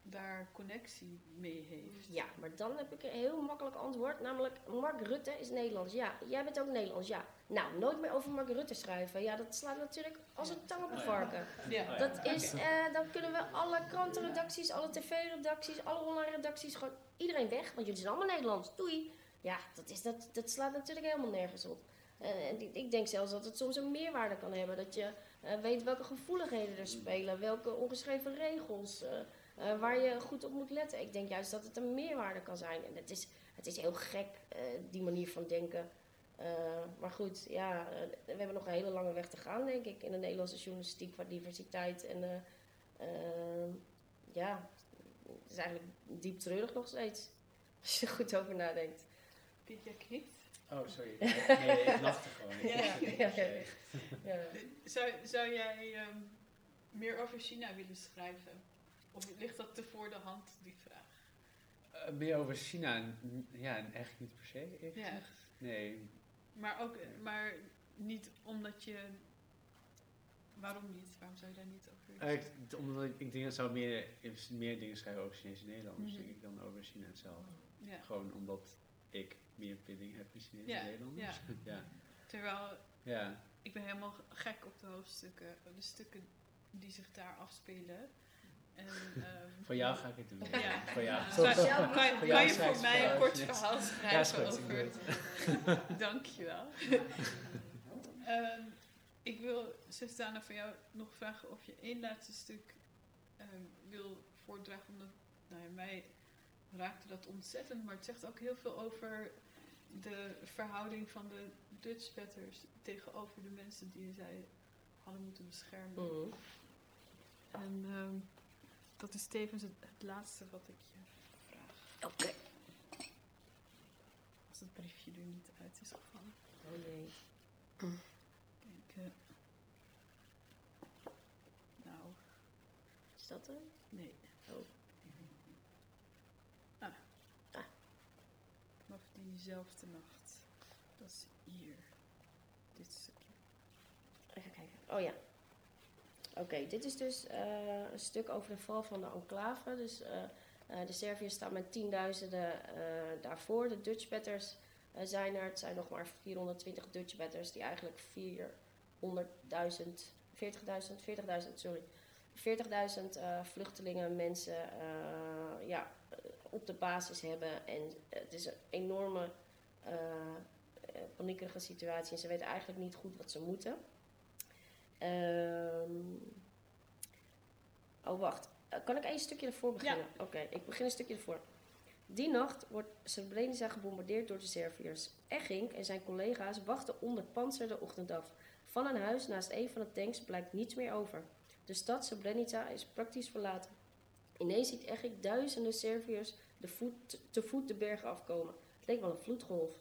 daar connectie mee heeft. Ja, maar dan heb ik een heel makkelijk antwoord. Namelijk, Mark Rutte is Nederlands. Ja, jij bent ook Nederlands. Ja. Nou, nooit meer over Mark Rutte schrijven. Ja, dat slaat natuurlijk als een tang op een varken. Ja. Dat is, eh, dan kunnen we alle krantenredacties, alle tv-redacties, alle online-redacties, gewoon iedereen weg. Want jullie zijn allemaal Nederlands. Doei. Ja, dat, is, dat, dat slaat natuurlijk helemaal nergens op. Eh, en ik- denk zelfs dat het soms een meerwaarde kan hebben. Dat je eh, weet welke gevoeligheden er spelen, welke ongeschreven regels, eh, waar je goed op moet letten. Ik denk juist dat het een meerwaarde kan zijn. En het is, het is heel gek, die manier van denken. Maar goed, ja, we hebben nog een hele lange weg te gaan, denk ik, in de Nederlandse journalistiek qua diversiteit. En eh, eh, ja, het is eigenlijk diep treurig nog steeds. Als je er goed over nadenkt. Piet, jij knikt. Oh, sorry. Nee, ik lachte gewoon. Ik Ja. Ja. Ja. Zou, zou jij ehm, meer over China willen schrijven? Of ligt dat te voor de hand, die vraag? Eh, meer over China? Ja, eigenlijk niet per se. eerlijk Ja. gezegd. Nee. Maar ook, maar niet omdat je. Waarom niet? Waarom zou je daar niet over willen Eigenlijk, t- omdat ik, ik denk dat zou meer, meer dingen schrijven over Chinese Nederlanders, denk ik, dan over China zelf. Ja. Gewoon omdat ik meer binding heb met Chinese Ja, Nederlanders. ja. Terwijl ja. ik ben helemaal gek op de hoofdstukken, de stukken die zich daar afspelen. En, ehm, Voor jou ga ik het doen. Ja. Voor jou. Ja. Voor Kan, jou kan, Voor kan jou je voor mij een kort verhaal Ja, schrijven ik doe over... het. Dankjewel. Ehm ik wil, Sestana, van jou nog vragen of je één laatste stuk ehm, wil voordragen. Omdat nou ja, mij raakte dat ontzettend, maar het zegt ook heel veel over de verhouding van de Dutchbatters tegenover de mensen die zij hadden moeten beschermen. Mhm. En ehm, dat is tevens het, het laatste wat ik je vraag. Oké. Als het briefje er niet uit is gevallen. Oh nee. Kijk, eh, nou, Is dat er? nee. Oh. Ah. Ah. Diezelfde nacht. Dat is hier. Dit stukje. Even kijken. Oh ja. Oké, dit is dus eh, een stuk over de val van de enclave. Dus eh, eh, de Serviërs staan met tienduizenden daarvoor. De Dutchbatters eh, zijn er. Het zijn nog maar 420 Dutchbatters die eigenlijk 400.000, 40.000, 40.000, sorry. 40.000 eh, vluchtelingen, mensen ja, op de basis hebben. En het is een enorme eh, paniekerige situatie. En ze weten eigenlijk niet goed wat ze moeten. Ehm, oh, wacht. Eh, Kan ik één stukje ervoor beginnen? Oké, ik begin een stukje ervoor. Die nacht wordt Srebrenica gebombardeerd door de Serviërs. Echink en zijn collega's wachten onder panzer de ochtend af. Van een huis naast een van de tanks blijkt niets meer over. De stad Srebrenica is praktisch verlaten. Ineens ziet Echink duizenden Serviërs voet, te voet de bergen afkomen. Het leek wel een vloedgolf.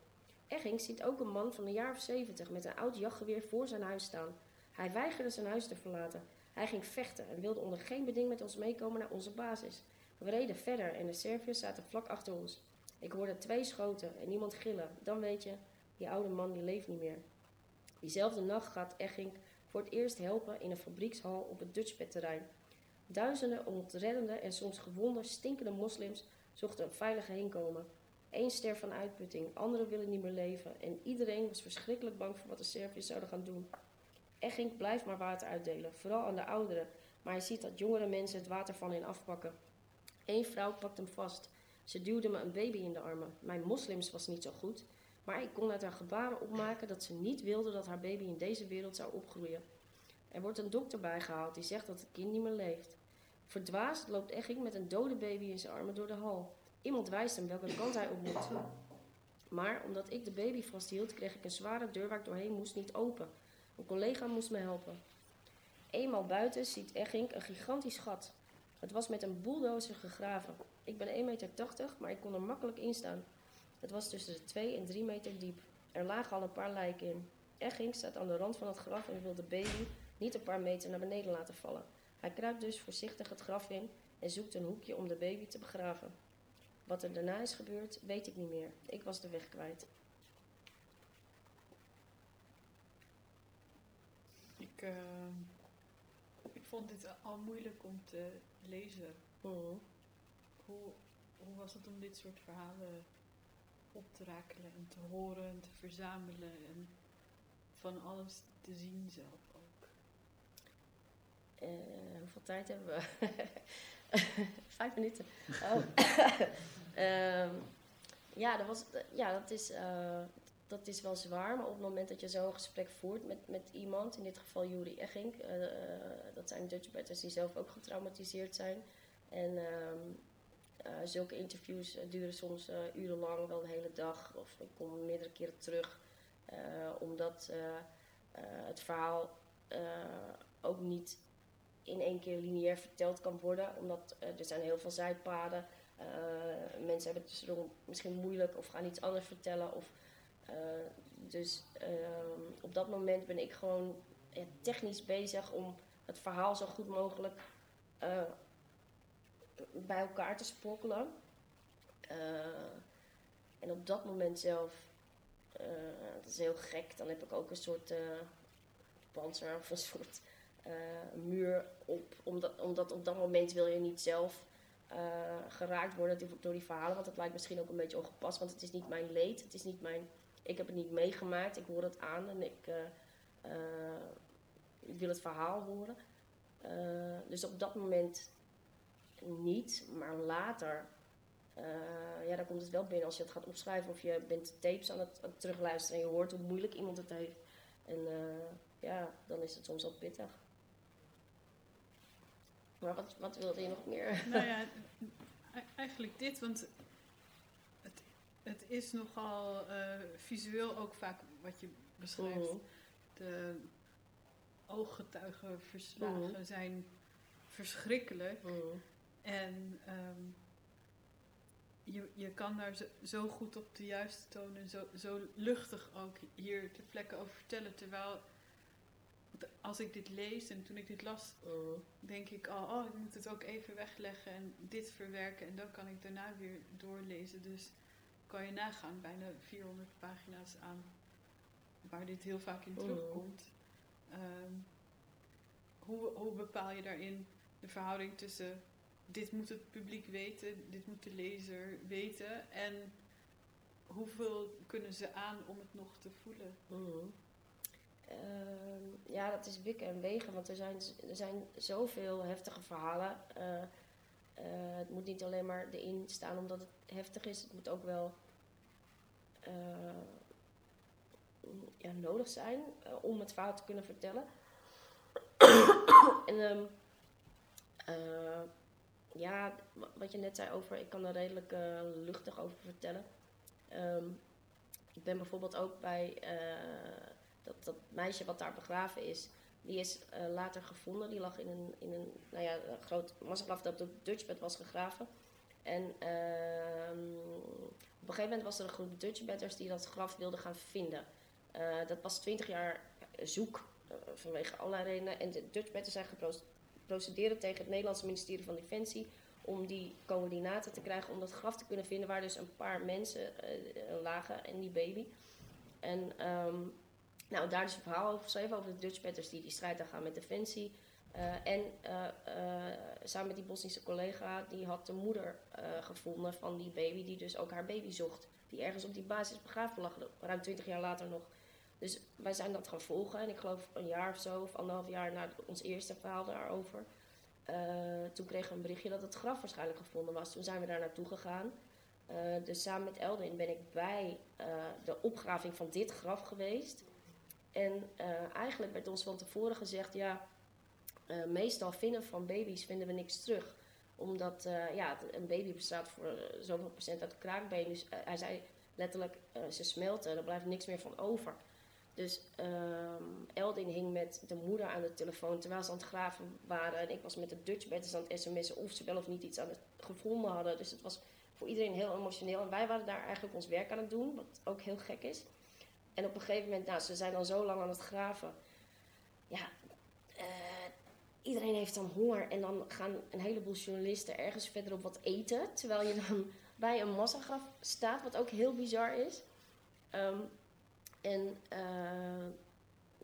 Echink ziet ook een man van een jaar of zeventig met een oud jachtgeweer voor zijn huis staan. Hij weigerde zijn huis te verlaten. Hij ging vechten en wilde onder geen beding met ons meekomen naar onze basis. We reden verder en de Serviërs zaten vlak achter ons. Ik hoorde twee schoten en iemand gillen. Dan weet je, die oude man die leeft niet meer. Diezelfde nacht gaat Echink voor het eerst helpen in een fabriekshal op het Dutchbed-terrein. Duizenden ontreddende en soms gewonde, stinkende moslims zochten een veilige heenkomen. Eén sterft van uitputting, anderen willen niet meer leven en iedereen was verschrikkelijk bang voor wat de Serviërs zouden gaan doen. Echink blijft maar water uitdelen, vooral aan de ouderen, maar hij ziet dat jongere mensen het water van hen afpakken. Eén vrouw pakt hem vast. Ze duwde me een baby in de armen. Mijn moslims was niet zo goed, maar ik kon uit haar gebaren opmaken dat ze niet wilde dat haar baby in deze wereld zou opgroeien. Er wordt een dokter bijgehaald die zegt dat het kind niet meer leeft. Verdwaasd loopt Echink met een dode baby in zijn armen door de hal. Iemand wijst hem welke kant hij op moet. Maar omdat ik de baby vasthield, kreeg ik een zware deur waar ik doorheen moest niet open. Een collega moest me helpen. Eenmaal buiten ziet Echink een gigantisch gat. Het was met een bulldozer gegraven. Ik ben 1,80 meter, maar ik kon er makkelijk in staan. Het was tussen de 2 en 3 meter diep. Er lagen al een paar lijken in. Echink staat aan de rand van het graf en wil de baby niet een paar meter naar beneden laten vallen. Hij kruipt dus voorzichtig het graf in en zoekt een hoekje om de baby te begraven. Wat er daarna is gebeurd, weet ik niet meer. Ik was de weg kwijt. Ik, eh, ik vond dit al moeilijk om te lezen. Mhm. Hoe, hoe was het om dit soort verhalen op te rakelen en te horen en te verzamelen en van alles te zien zelf Eh, hoeveel tijd hebben we? Vijf minuten. Oh. Ehm, ja, dat was, ja dat, is, eh, dat is wel zwaar. Maar op het moment dat je zo'n gesprek voert met, met iemand, in dit geval Juri Eggink, eh, dat zijn Dutchbatters die zelf ook getraumatiseerd zijn. En ehm, eh, zulke interviews duren soms urenlang, wel de hele dag. Of ik kom meerdere keren terug. omdat het verhaal ook niet in één keer lineair verteld kan worden. Omdat eh, er zijn heel veel zijpaden. Eh mensen hebben het tussendoor misschien moeilijk of gaan iets anders vertellen. Of Eh, dus ehm, op dat moment ben ik gewoon technisch bezig om het verhaal zo goed mogelijk bij elkaar te sprokkelen. En op dat moment zelf, dat is heel gek, dan heb ik ook een soort uh, panzer of een soort muur op. Omdat, omdat op dat moment wil je niet zelf geraakt worden door die verhalen. Want het lijkt misschien ook een beetje ongepast, want het is niet mijn leed. Het is niet mijn, ik heb het niet meegemaakt, ik hoor het aan en ik, ik wil het verhaal horen. dus op dat moment niet, maar later, uh, ja, dan komt het wel binnen als je het gaat opschrijven of je bent tapes aan het, terugluisteren en je hoort hoe moeilijk iemand het heeft. En uh, ja, dan is het soms wel pittig. Maar wat, wat wilde je nog meer? Nou ja, e-, eigenlijk dit, want het, het is nogal uh, visueel ook vaak wat je beschrijft. Mm. De ooggetuigenverslagen mm. zijn verschrikkelijk. Mm. En um, je, je kan daar zo, zo, goed op de juiste toon en zo, zo luchtig ook hier de plekken over vertellen. Terwijl als ik dit lees en toen ik dit las, oh. denk ik al, oh, ik moet het ook even wegleggen en dit verwerken. En dan kan ik daarna weer doorlezen. Dus kan je nagaan, bijna 400 pagina's aan waar dit heel vaak in oh. terugkomt. Um, hoe, hoe bepaal je daarin de verhouding tussen dit moet het publiek weten, dit moet de lezer weten. En hoeveel kunnen ze aan om het nog te voelen? Ehm, ja, dat is wikken en wegen, want er zijn, er zijn zoveel heftige verhalen. Uh, het moet niet alleen maar erin staan omdat het heftig is, het moet ook wel uh, ja, nodig zijn om het verhaal te kunnen vertellen. en um, ja, wat je net zei over, ik kan er redelijk luchtig over vertellen. Um, ik ben bijvoorbeeld ook bij dat, dat meisje wat daar begraven is. Die is uh, later gevonden. Die lag in een, in een, nou ja, groot massagraf dat op Dutchbed was gegraven. En ehm, op een gegeven moment was er een groep Dutchbedders die dat graf wilden gaan vinden. dat was twintig jaar zoek vanwege allerlei redenen. En de Dutchbedders zijn procederen tegen het Nederlandse ministerie van Defensie om die coördinaten te krijgen om dat graf te kunnen vinden waar dus een paar mensen lagen en die baby. En um, nou, daar is een verhaal over geschreven over de Dutchbatters die die strijd aan gaan met Defensie. Uh, en uh, samen met die Bosnische collega, die had de moeder gevonden van die baby, die dus ook haar baby zocht. Die ergens op die basis begraven lag, ruim twintig jaar later nog. Dus wij zijn dat gaan volgen. En ik geloof een jaar of zo, of anderhalf jaar na ons eerste verhaal daarover. Toen kregen we een berichtje dat het graf waarschijnlijk gevonden was. Toen zijn we daar naartoe gegaan. Dus samen met Eldin ben ik bij de opgraving van dit graf geweest. En eigenlijk werd ons van tevoren gezegd: ja, meestal vinden van baby's vinden we niks terug. Omdat ja, een baby bestaat voor zoveel procent uit kraakbeen. Dus hij zei letterlijk: ze smelten, er blijft niks meer van over. Dus um, Eldin hing met de moeder aan de telefoon terwijl ze aan het graven waren. En ik was met de Dutch bedders aan het sms'en of ze wel of niet iets aan het gevonden hadden. Dus het was voor iedereen heel emotioneel. En wij waren daar eigenlijk ons werk aan het doen, wat ook heel gek is. En op een gegeven moment, nou, ze zijn dan zo lang aan het graven. Ja, uh, iedereen heeft dan honger. En dan gaan een heleboel journalisten ergens verderop wat eten. Terwijl je dan bij een massagraf staat, wat ook heel bizar is. Um, en uh,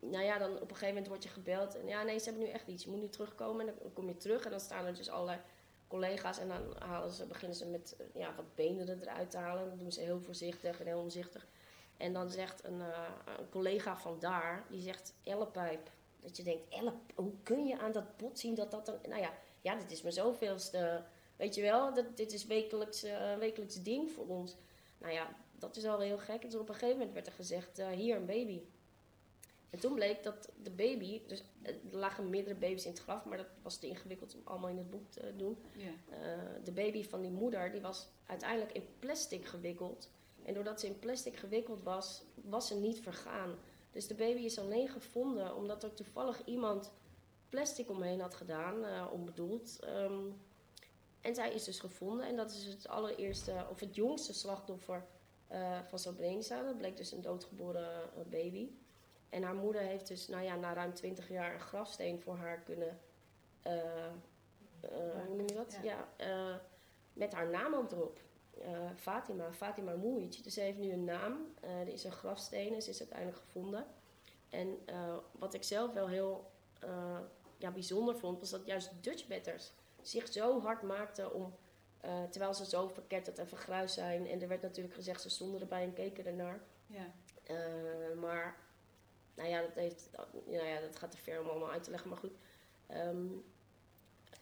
nou ja, dan op een gegeven moment word je gebeld. En ja, nee, ze hebben nu echt iets. Je moet nu terugkomen. En dan kom je terug en dan staan er dus allerlei collega's. En dan halen ze, beginnen ze met ja, wat benen eruit te halen. En dan doen ze heel voorzichtig en heel omzichtig. En dan zegt een, uh, een collega van daar, die zegt ellepijp. Dat je denkt, elle, hoe kun je aan dat bot zien dat dat dan... Nou ja, ja dit is mijn zoveelste... Weet je wel, dat, dit is wekelijks, uh, wekelijks ding voor ons. Nou ja, dat is al heel gek. En toen op een gegeven moment werd er gezegd, uh, hier een baby. En toen bleek dat de baby, dus er lagen meerdere baby's in het graf, maar dat was te ingewikkeld om allemaal in het boek te doen. Uh, de baby van die moeder, die was uiteindelijk in plastic gewikkeld. En doordat ze in plastic gewikkeld was, was ze niet vergaan. Dus de baby is alleen gevonden omdat er toevallig iemand plastic omheen had gedaan, uh, onbedoeld. Um, en zij is dus gevonden en dat is het allereerste, of het jongste slachtoffer eh, van Srebrenica. Dat bleek dus een doodgeboren eh, baby. En haar moeder heeft dus nou ja, na ruim 20 jaar een grafsteen voor haar kunnen. eh, hoe noem je dat? Ja, eh, met haar naam ook erop. Eh, Fatima, Fatima Moeic. Dus ze heeft nu een naam. Eh, er is een grafsteen en ze is uiteindelijk gevonden. En eh, wat ik zelf wel heel ja, bijzonder vond, was dat juist Dutchbatters zich zo hard maakten om, terwijl ze zo verketterd en vergruisd zijn. En er werd natuurlijk gezegd, ze stonden erbij en keken ernaar. Ja. Maar, nou ja, dat, heeft, nou ja, dat gaat te ver om allemaal uit te leggen. Maar goed, Ehm,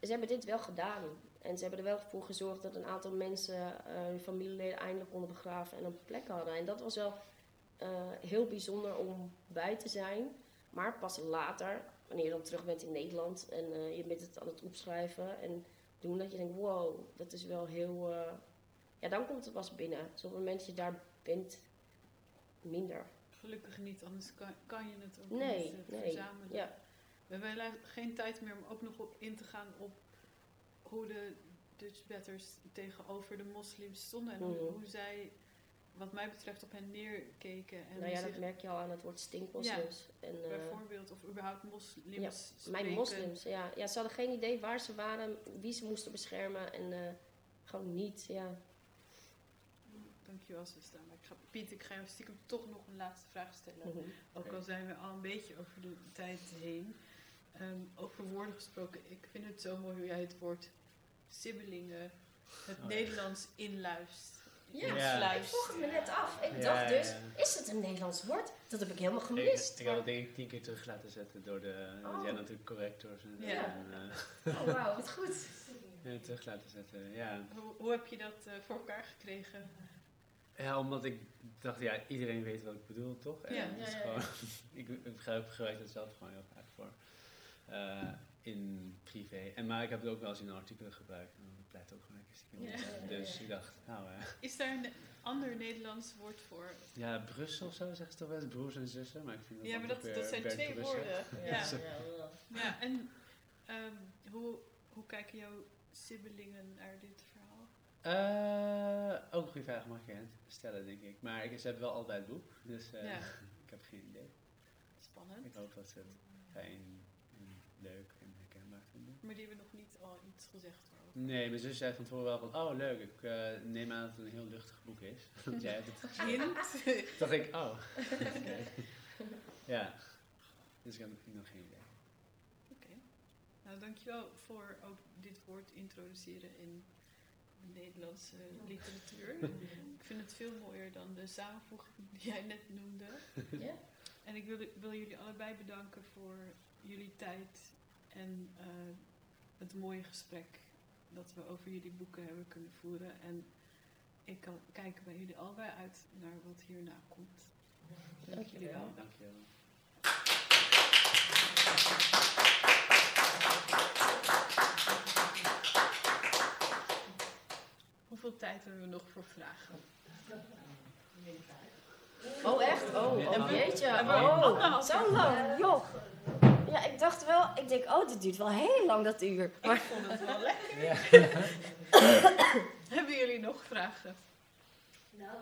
ze hebben dit wel gedaan. En ze hebben er wel voor gezorgd dat een aantal mensen eh, hun familieleden eindelijk konden begraven en een plek hadden. En dat was wel eh, heel bijzonder om bij te zijn. Maar pas later, wanneer je dan terug bent in Nederland en eh, je bent het aan het opschrijven en doen, dat je denkt, wow, dat is wel heel... ja, dan komt het pas binnen. Dus op het moment dat je daar bent, minder. Gelukkig niet, anders kan, kan je het ook Nee, niet eh, nee. verzamelen. Ja. We hebben helaas geen tijd meer om ook nog op in te gaan op hoe de Dutch Batters tegenover de moslims stonden. En hoe, Mhm. hoe zij, wat mij betreft, op hen neerkeken. En nou ja, dat merk je al aan het woord stinkmoslims. en, eh, bijvoorbeeld, of überhaupt moslims Ja. Mijn moslims, ja. ja. Ze hadden geen idee waar ze waren, wie ze moesten beschermen en eh, gewoon niet, ja. Dankjewel, zuster. Maar ik ga, Piet, ik ga jou stiekem toch nog een laatste vraag stellen. Mhm. Ook al zijn we al een beetje over de tijd heen. Ehm, over woorden gesproken, ik vind het zo mooi hoe jij het woord sibbelingen, het Oh, ja. Nederlands inluist. Ja, Ja. ik vroeg het me net af. Ik Ja, dacht dus, ja. is het een Nederlands woord? Dat heb ik helemaal Ik, gemist. ik heb het denk ik tien keer terug laten zetten door de... Oh. Ja, natuurlijk correctors en, Ja. en eh, Oh, wauw, wat goed. ja, terug laten zetten. Ja. Hoe, hoe heb je dat eh, voor elkaar gekregen? ja, omdat ik dacht, ja, iedereen weet wat ik bedoel, toch? En Ja, het ja, ja, gewoon, ik, ik gebruik gebruik het zelf gewoon heel vaak voor. eh, in privé. En, maar ik heb het ook wel eens in artikelen gebruikt. En dat blijft ook gewoon lekker stiekem. Ja. op. Dus ik dacht, nou Is daar een ander Nederlands woord voor? ja, Brussel of zo zeggen ze toch wel eens, broers en zussen. Maar ik vind dat Ja, maar dat, zijn twee Brussel. woorden. Ja, Ja, ja, ja. ja. en ehm, hoe, hoe kijken jouw sibbelingen naar dit verhaal? Eh, ook een goede vraag, mag hen stellen, denk ik. Maar ik, ze hebben wel allebei het boek, dus eh, Ja. ik heb geen idee. Spannend. Ik hoop dat ze het fijn en leuk. Maar die hebben nog niet al iets gezegd daarover. Nee, mijn zus zei van tevoren wel van, oh leuk, ik eh, neem aan dat het een heel luchtig boek is. Want jij hebt het gezien. Dacht ik, oh. Ja, dus ik heb nog geen idee. Oké. Nou, dankjewel voor ook dit woord introduceren in de Nederlandse literatuur. ik vind het veel mooier dan de samenvoeging die jij net noemde. Ja. En ik wil, wil jullie allebei bedanken voor jullie tijd en eh, het mooie gesprek dat we over jullie boeken hebben kunnen voeren. En ik kan kijken bij jullie allebei uit naar wat hierna komt. Dank jullie wel. Dankjewel. Hoeveel tijd hebben we nog voor vragen? Oh, echt? Oh, oh. Hebben we Oh, zo lang, joh. Ja, ik dacht wel, ik denk, oh, dit duurt wel heel lang, dat uur. Ik Maar vond het wel lekker. Ja. Hebben jullie nog vragen? Nou,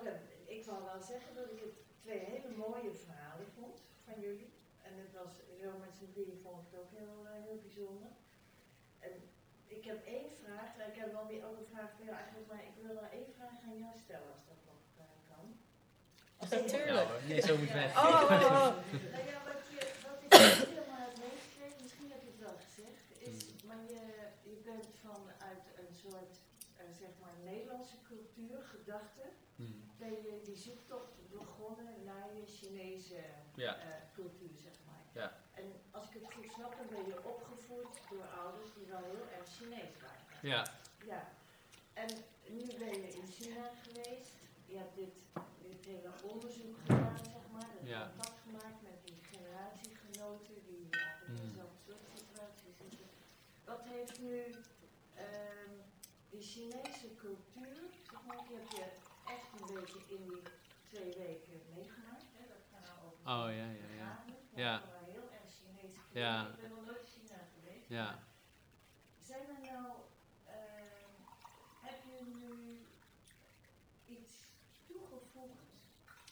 ik wou wel zeggen dat ik het twee hele mooie verhalen vond van jullie. En het was zo met z'n drieën vond ik het ook heel, eh, heel bijzonder. En ik heb één vraag, nou, ik heb wel weer ook een vraag voor jou eigenlijk, maar ik wil wel één vraag aan jou stellen als dat nog eh, kan. natuurlijk. Nou, nee, zo moet Oh, oh, oh. Nou ja, wat, je, wat ik niet helemaal heb meegekregen, misschien heb je het wel gezegd, is, maar je, je bent vanuit een soort, eh, zeg maar, Nederlandse cultuur, gedachte, Hmm. ben je die zoektocht begonnen naar je Chinese Ja. eh, cultuur, zeg maar. Ja. En als ik het goed snap, dan ben je opgevoed door ouders die wel heel erg Chinees waren. Ja. Ja. En nu ben je in China geweest. Je hebt dit, dit hele onderzoek gedaan, zeg maar. Dat Ja. contact gemaakt met die generatiegenoten die in dezelfde soort situatie zitten. Wat heeft nu Chinese cultuur, zeg maar, die heb je echt een beetje in die twee weken meegemaakt. Hè? Dat we nou over oh, ja, ja, ja. ja. heel erg Chinees. cultuur. Ja. Ik ben nog nooit China geweest. Ja. Zijn er nou, ehm, heb je nu iets toegevoegd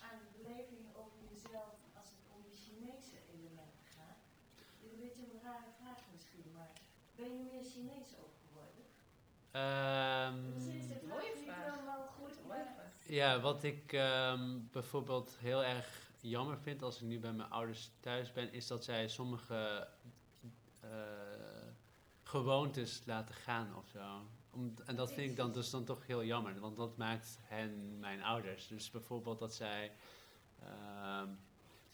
aan de beleving over jezelf als het om de Chinese elementen gaat? Dit is een beetje een rare vraag misschien, maar ben je meer Chinees ook? Vraag. Ja, wat ik ehm, bijvoorbeeld heel erg jammer vind als ik nu bij mijn ouders thuis ben, is dat zij sommige eh, gewoontes laten gaan of zo. Om, en dat vind ik dan dus dan toch heel jammer, want dat maakt hen mijn ouders. Dus bijvoorbeeld dat zij. ehm,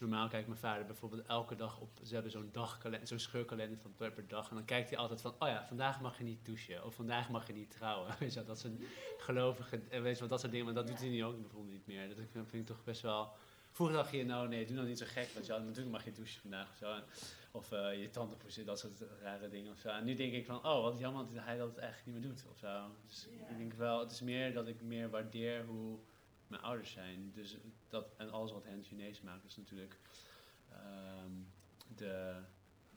normaal kijkt mijn vader bijvoorbeeld elke dag op. Ze hebben zo'n dagkalender, scheurkalender van per, dag. En dan kijkt hij altijd van: oh ja, vandaag mag je niet douchen. Of vandaag mag je niet trouwen. Je, wel, dat zijn gelovige. eh, Weet je wel, dat soort dingen. Maar dat doet hij nu ook bijvoorbeeld niet meer. Dat vind ik toch best wel. Vroeger dacht je, nou nee, doe nou niet zo gek. Want ja, natuurlijk mag je douchen vandaag of zo. En- Of eh, je tanden poetsen, dat soort rare dingen of zo. En nu denk ik van, oh, wat jammer dat hij dat eigenlijk niet meer doet of zo. Dus ik denk wel, het is meer dat ik meer waardeer hoe mijn ouders zijn. Dus dat, en alles wat hen Chinees maakt, is natuurlijk ehm, de,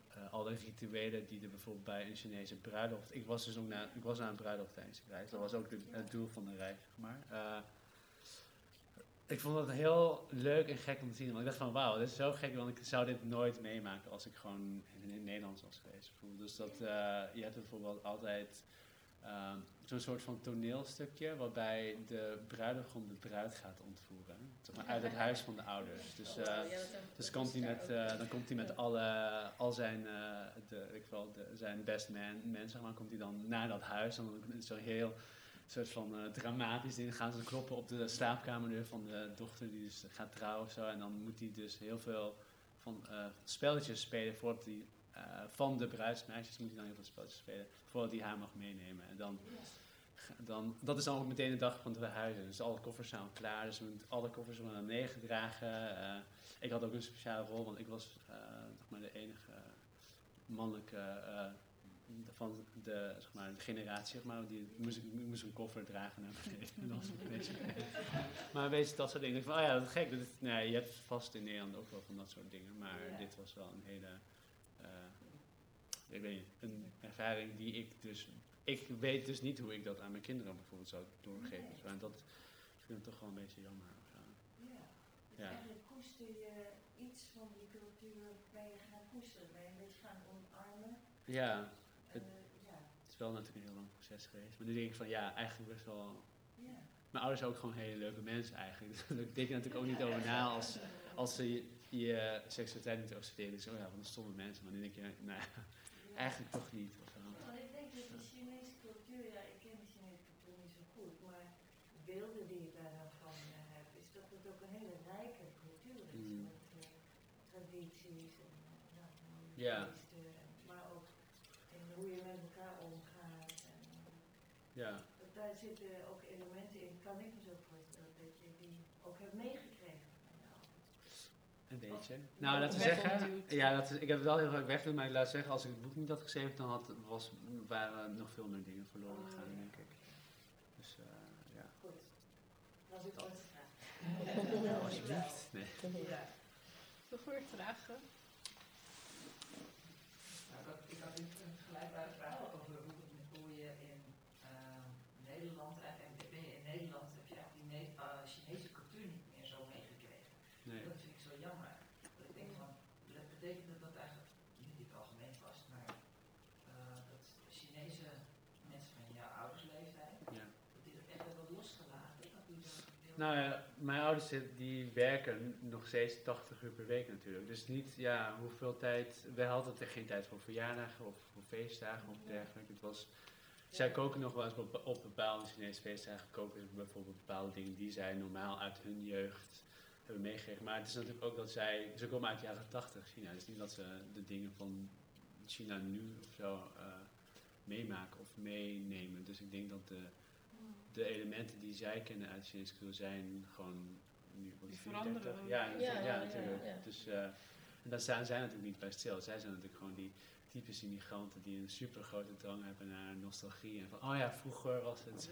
eh, alle rituelen die er bijvoorbeeld bij een Chinese bruiloft. Ik was dus ook naar, ik was naar een bruiloft tijdens de. Dat was ook het doel van de reis, maar. Eh, ik vond het heel leuk en gek om te zien. Want ik dacht van, wauw, dit is zo gek. Want ik zou dit nooit meemaken als ik gewoon in, in Nederland was geweest. Dus dat, eh, je hebt bijvoorbeeld altijd ehm, zo'n soort van toneelstukje... waarbij de bruidegom de bruid gaat ontvoeren. Zeg maar, uit het huis van de ouders. Dus... eh, heb ik dus komt hij met, eh, dan komt hij met alle, al zijn, eh, de, ik wel, de, zijn best man, man, zeg maar, komt hij dan naar dat huis. En dan is het zo heel soort van eh, dramatisch. Dan gaan ze kloppen op de slaapkamerdeur van de dochter die dus gaat trouwen of zo. En dan moet hij dus heel veel van eh, spelletjes spelen voordat hij, eh, van de bruidsmeisjes moet hij dan heel veel spelletjes spelen voordat hij haar mag meenemen. En dan dan, dat is dan ook meteen de dag van het verhuizen. Dus alle koffers zijn al klaar. Dus we moeten alle koffers worden naar gedragen. Eh, ik had ook een speciale rol, want ik was eh, nog maar de enige mannelijke eh, van de, zeg maar, de generatie. Zeg maar, die moest, moest een koffer dragen naar beneden. maar weet je, dat soort dingen. Ik van, oh ja, dat is gek. Dat is, nee, je hebt vast in Nederland ook wel van dat soort dingen. Maar Ja. dit was wel een hele... eh, ik weet niet, een ervaring die ik dus ik weet dus niet hoe ik dat aan mijn kinderen bijvoorbeeld zou doorgeven. Nee. En dat vind ik toch wel een beetje jammer. Ja. Dus Ja. eigenlijk koester je iets van die cultuur, ben je gaan koesteren, je een beetje gaan omarmen. Ja, Het- eh, ja, het is wel natuurlijk een heel lang proces geweest. Maar nu denk ik van ja, eigenlijk best wel. ja. Mijn ouders zijn ook gewoon hele leuke mensen eigenlijk. Dus daar denk je natuurlijk ook niet over na als, als ze je, je seksualiteit niet accepteren. Dus oh ja, van de stomme mensen. Maar nu denk je, nou ja, eigenlijk toch niet. Of zo. Want ik denk dat de Chinese cultuur, ja, ik ken de Chinese cultuur niet zo goed, maar beelden die ik daar dan van eh, heb, is dat het ook een hele rijke cultuur is. Mm. Met eh, tradities en eh, ja, Ja. en- maar ook in hoe je met elkaar omgaat. En, eh, Ja, dat daar zitten ook elementen in, kan ik me zo voorstellen, dat je die ook hebt meegekregen van je ouders. Nou, laten we Weg zeggen. Ja, dat is, ik heb het wel heel vaak weggedoen. Maar laat zeggen, als ik het boek niet had geschreven, dan had, was, waren nog veel meer dingen verloren gegaan, Oh, ja. denk ik. Dus eh, ja. Goed, was ik ooit gevraagd. Alsjeblieft. Nee. Ja. Nog meer vragen? Nou, ik had- ik had een een vergelijkbare vraag over hoe, hoe je in eh, Nederland, eigenlijk ben je in Nederland, heb je eigenlijk die Ne- eh, Chinese cultuur niet meer zo meegekregen. Nee. Dat vind ik zo jammer. Dat ik denk van, dat betekent dat dat eigenlijk niet in het algemeen was, maar eh, dat Chinese mensen van jouw ouders leeftijd, Ja. dat die dat echt hebben losgelaten. Dat die dat heel- Nou ja, mijn ouders zit- die werken nog steeds 80 uur per week natuurlijk. Dus niet, ja, hoeveel tijd... Wij hadden er geen tijd voor verjaardagen of voor feestdagen of dergelijke. Het was... Zij koken nog wel eens op, op bepaalde Chinese feestdagen. Koken ze bijvoorbeeld bepaalde dingen die zij normaal uit hun jeugd hebben meegekregen. Maar het is natuurlijk ook dat zij... Ze komen uit de jaren 80 China. Het is niet dat ze de dingen van China nu of zo eh, meemaken of meenemen. Dus ik denk dat de de elementen die zij kennen uit de Chinese cultuur zijn gewoon nu wat Die 34. veranderen. Ja, Ja, ja, ja, natuurlijk. ja. Dus eh, en daar staan zij natuurlijk niet bij stil. Zij zijn natuurlijk gewoon die typische immigranten die een super grote drang hebben naar nostalgie. En van, oh ja, vroeger was het zo.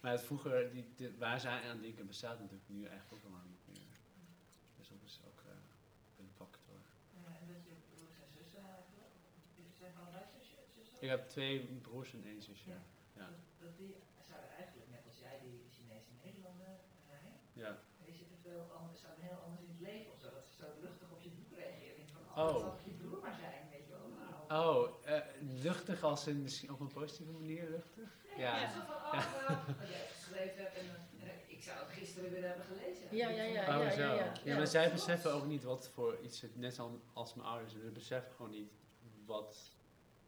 Maar het vroeger, die, waar zij aan denken, bestaat natuurlijk nu eigenlijk ook allemaal niet meer. Dus dat is ook eh, een factor. Ja, en dat je broers en zussen zussen? Ik heb twee broers en één zusje. Ja. Ja. Dat, dat die zouden eigenlijk net als jij die Chinese Nederlander zijn. Ja. Maar die zitten veel anders, heel anders in het leven of zo. Dat ze zo luchtig op je broer reageren. Ik van, Oh. oh, dat zal je broer maar zijn, weet je wel. Nou, Oh, eh, luchtig als in misschien op een positieve manier luchtig? Ja. Ja. Zo van, oh, nou, wat jij geschreven hebt en, en ik zou het gisteren weer hebben gelezen. Ja, ja, ja. Oh, zo. ja, Ja, ja. maar zij beseffen ook niet wat voor iets het, net als, als mijn ouders, ze beseffen gewoon niet wat,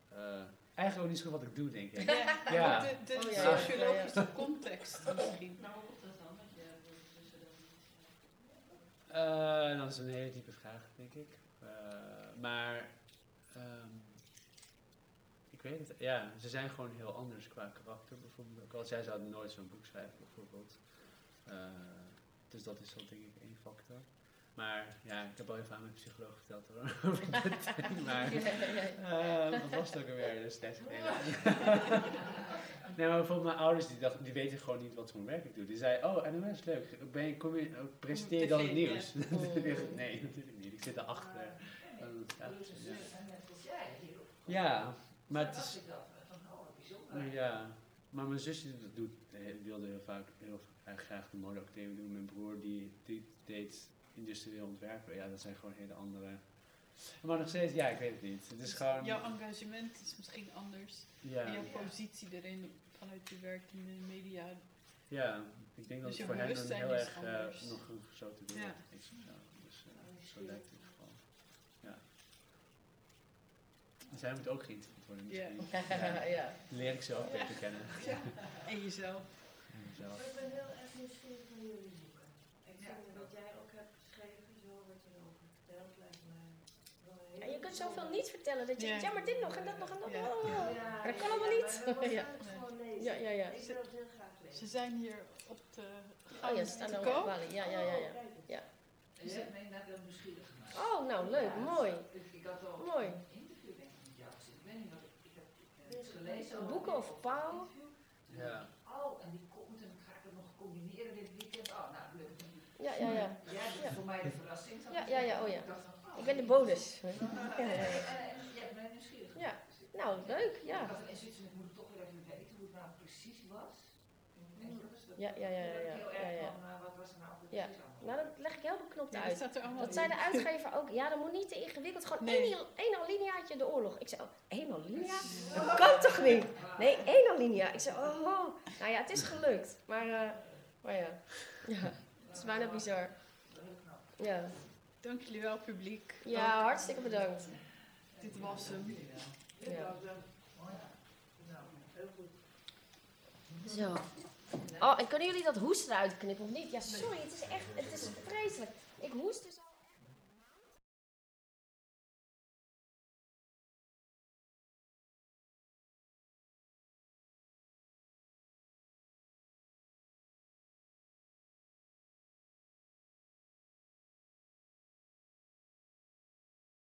eh, eigenlijk ook niet zo wat ik doe, denk ik. Ja, Ja. de, de Oh, ja, ja, sociologische context misschien. Maar hoe komt dat dan? Dat je tussen dat Eh, dat is een hele diepe vraag, denk ik. Eh, maar, ehm, ik weet het, ja, ze zijn gewoon heel anders qua karakter bijvoorbeeld. Ook al zij zouden nooit zo'n boek schrijven bijvoorbeeld. Eh, dus dat is wel denk ik één factor. Maar ja, ik heb al even aan mijn psycholoog verteld hoor, over dit ding. Maar, Ja, ja, ja. eh, wat was het ook alweer? Dat is tijd geleden. Nee, maar bijvoorbeeld mijn ouders die, dachten, die weten gewoon niet wat voor werk ik doe. Die zeiden, oh, NOS, leuk. Ben je, kom je, presenteer je dan het nieuws? ja. nee, natuurlijk niet. Ik zit erachter. Dat Dus ze ja. Ja, maar het Dacht is... dat, oh, Ja, maar mijn zusje doet, eh, wilde heel vaak heel graag de modeacademie doen. Mijn broer die, die deed industrieel ontwerpen. Ja, dat zijn gewoon hele andere... Maar nog steeds, ja, ik weet het niet. Het is gewoon... Jouw engagement is misschien anders. Ja, En jouw positie erin vanuit je werk in de media. ja, ik denk dat Dus het voor hen een heel erg anders. nog een gesloten wereld Ja. is. Ja, dus eh, zo lijkt het in ieder geval. Ja. En zij moet ook geïnterviewd worden Ja. misschien. Ja, leer ik ze ook beter kennen. En jezelf. En mezelf. Ik ben heel erg nieuwsgierig naar jullie boeken. Ik Ja. vind wat jij ook hebt geschreven, zo wat je erover vertelt, lijkt mij wel een Ja, hele je kunt zoveel niet vertellen. Dat je Ja. denkt, ja, maar dit nog en dat nog en dat Ja. nog. Ja. Ja, Maar dat kan ja, allemaal ja, niet. Ja. Ja, ja, ja. Ik wil het heel graag lezen. Ze zijn hier op de Oh ja, gang ze staan te koop. ook Ja, ja, ja. ja. Oh, eens. En hebt mij inderdaad wel nieuwsgierig gemaakt. Oh, nou leuk, Ja, mooi. Ik, had al Mooi. een interview denk ik gezien. Ik weet niet wat ik, ik heb gelezen. Boeken of Paul? Ja. Oh, en die komt en ga ik het nog combineren dit weekend. Oh, nou lukt het. Ja, ja, ja. Jij bent Ja. voor mij de verrassing. Ja, ja, ja, oh ja. Ik ben de bonus. En, Ja, nieuwsgierig Ja. Nou, leuk, Ik ja. had ik moet toch weer even weten hoe het nou precies was. Dat dat- Ja, ja, ja, ja, Heel ja, erg ja. van, eh, wat was er nou Ja. Nou, dat leg ik heel beknopt Ja, dat uit. allemaal Dat zei de uitgever ook. Ja, dat moet niet te ingewikkeld. Gewoon Nee. één, één alineaatje de oorlog. Ik zei, oh, één alinea? Dat kan toch niet? Nee, één alinea. Ik zei, oh. Nou ja, het is gelukt. Maar, eh, maar ja. Ja, het is bijna bizar. Ja, Dank jullie wel, publiek. ja hartstikke bedankt. Dit was hem. Ja. Mooi. Heel goed. Zo. Oh, en kunnen jullie dat hoesten eruit knippen of niet? Ja, sorry, het is echt, het is vreselijk. Ik hoest dus...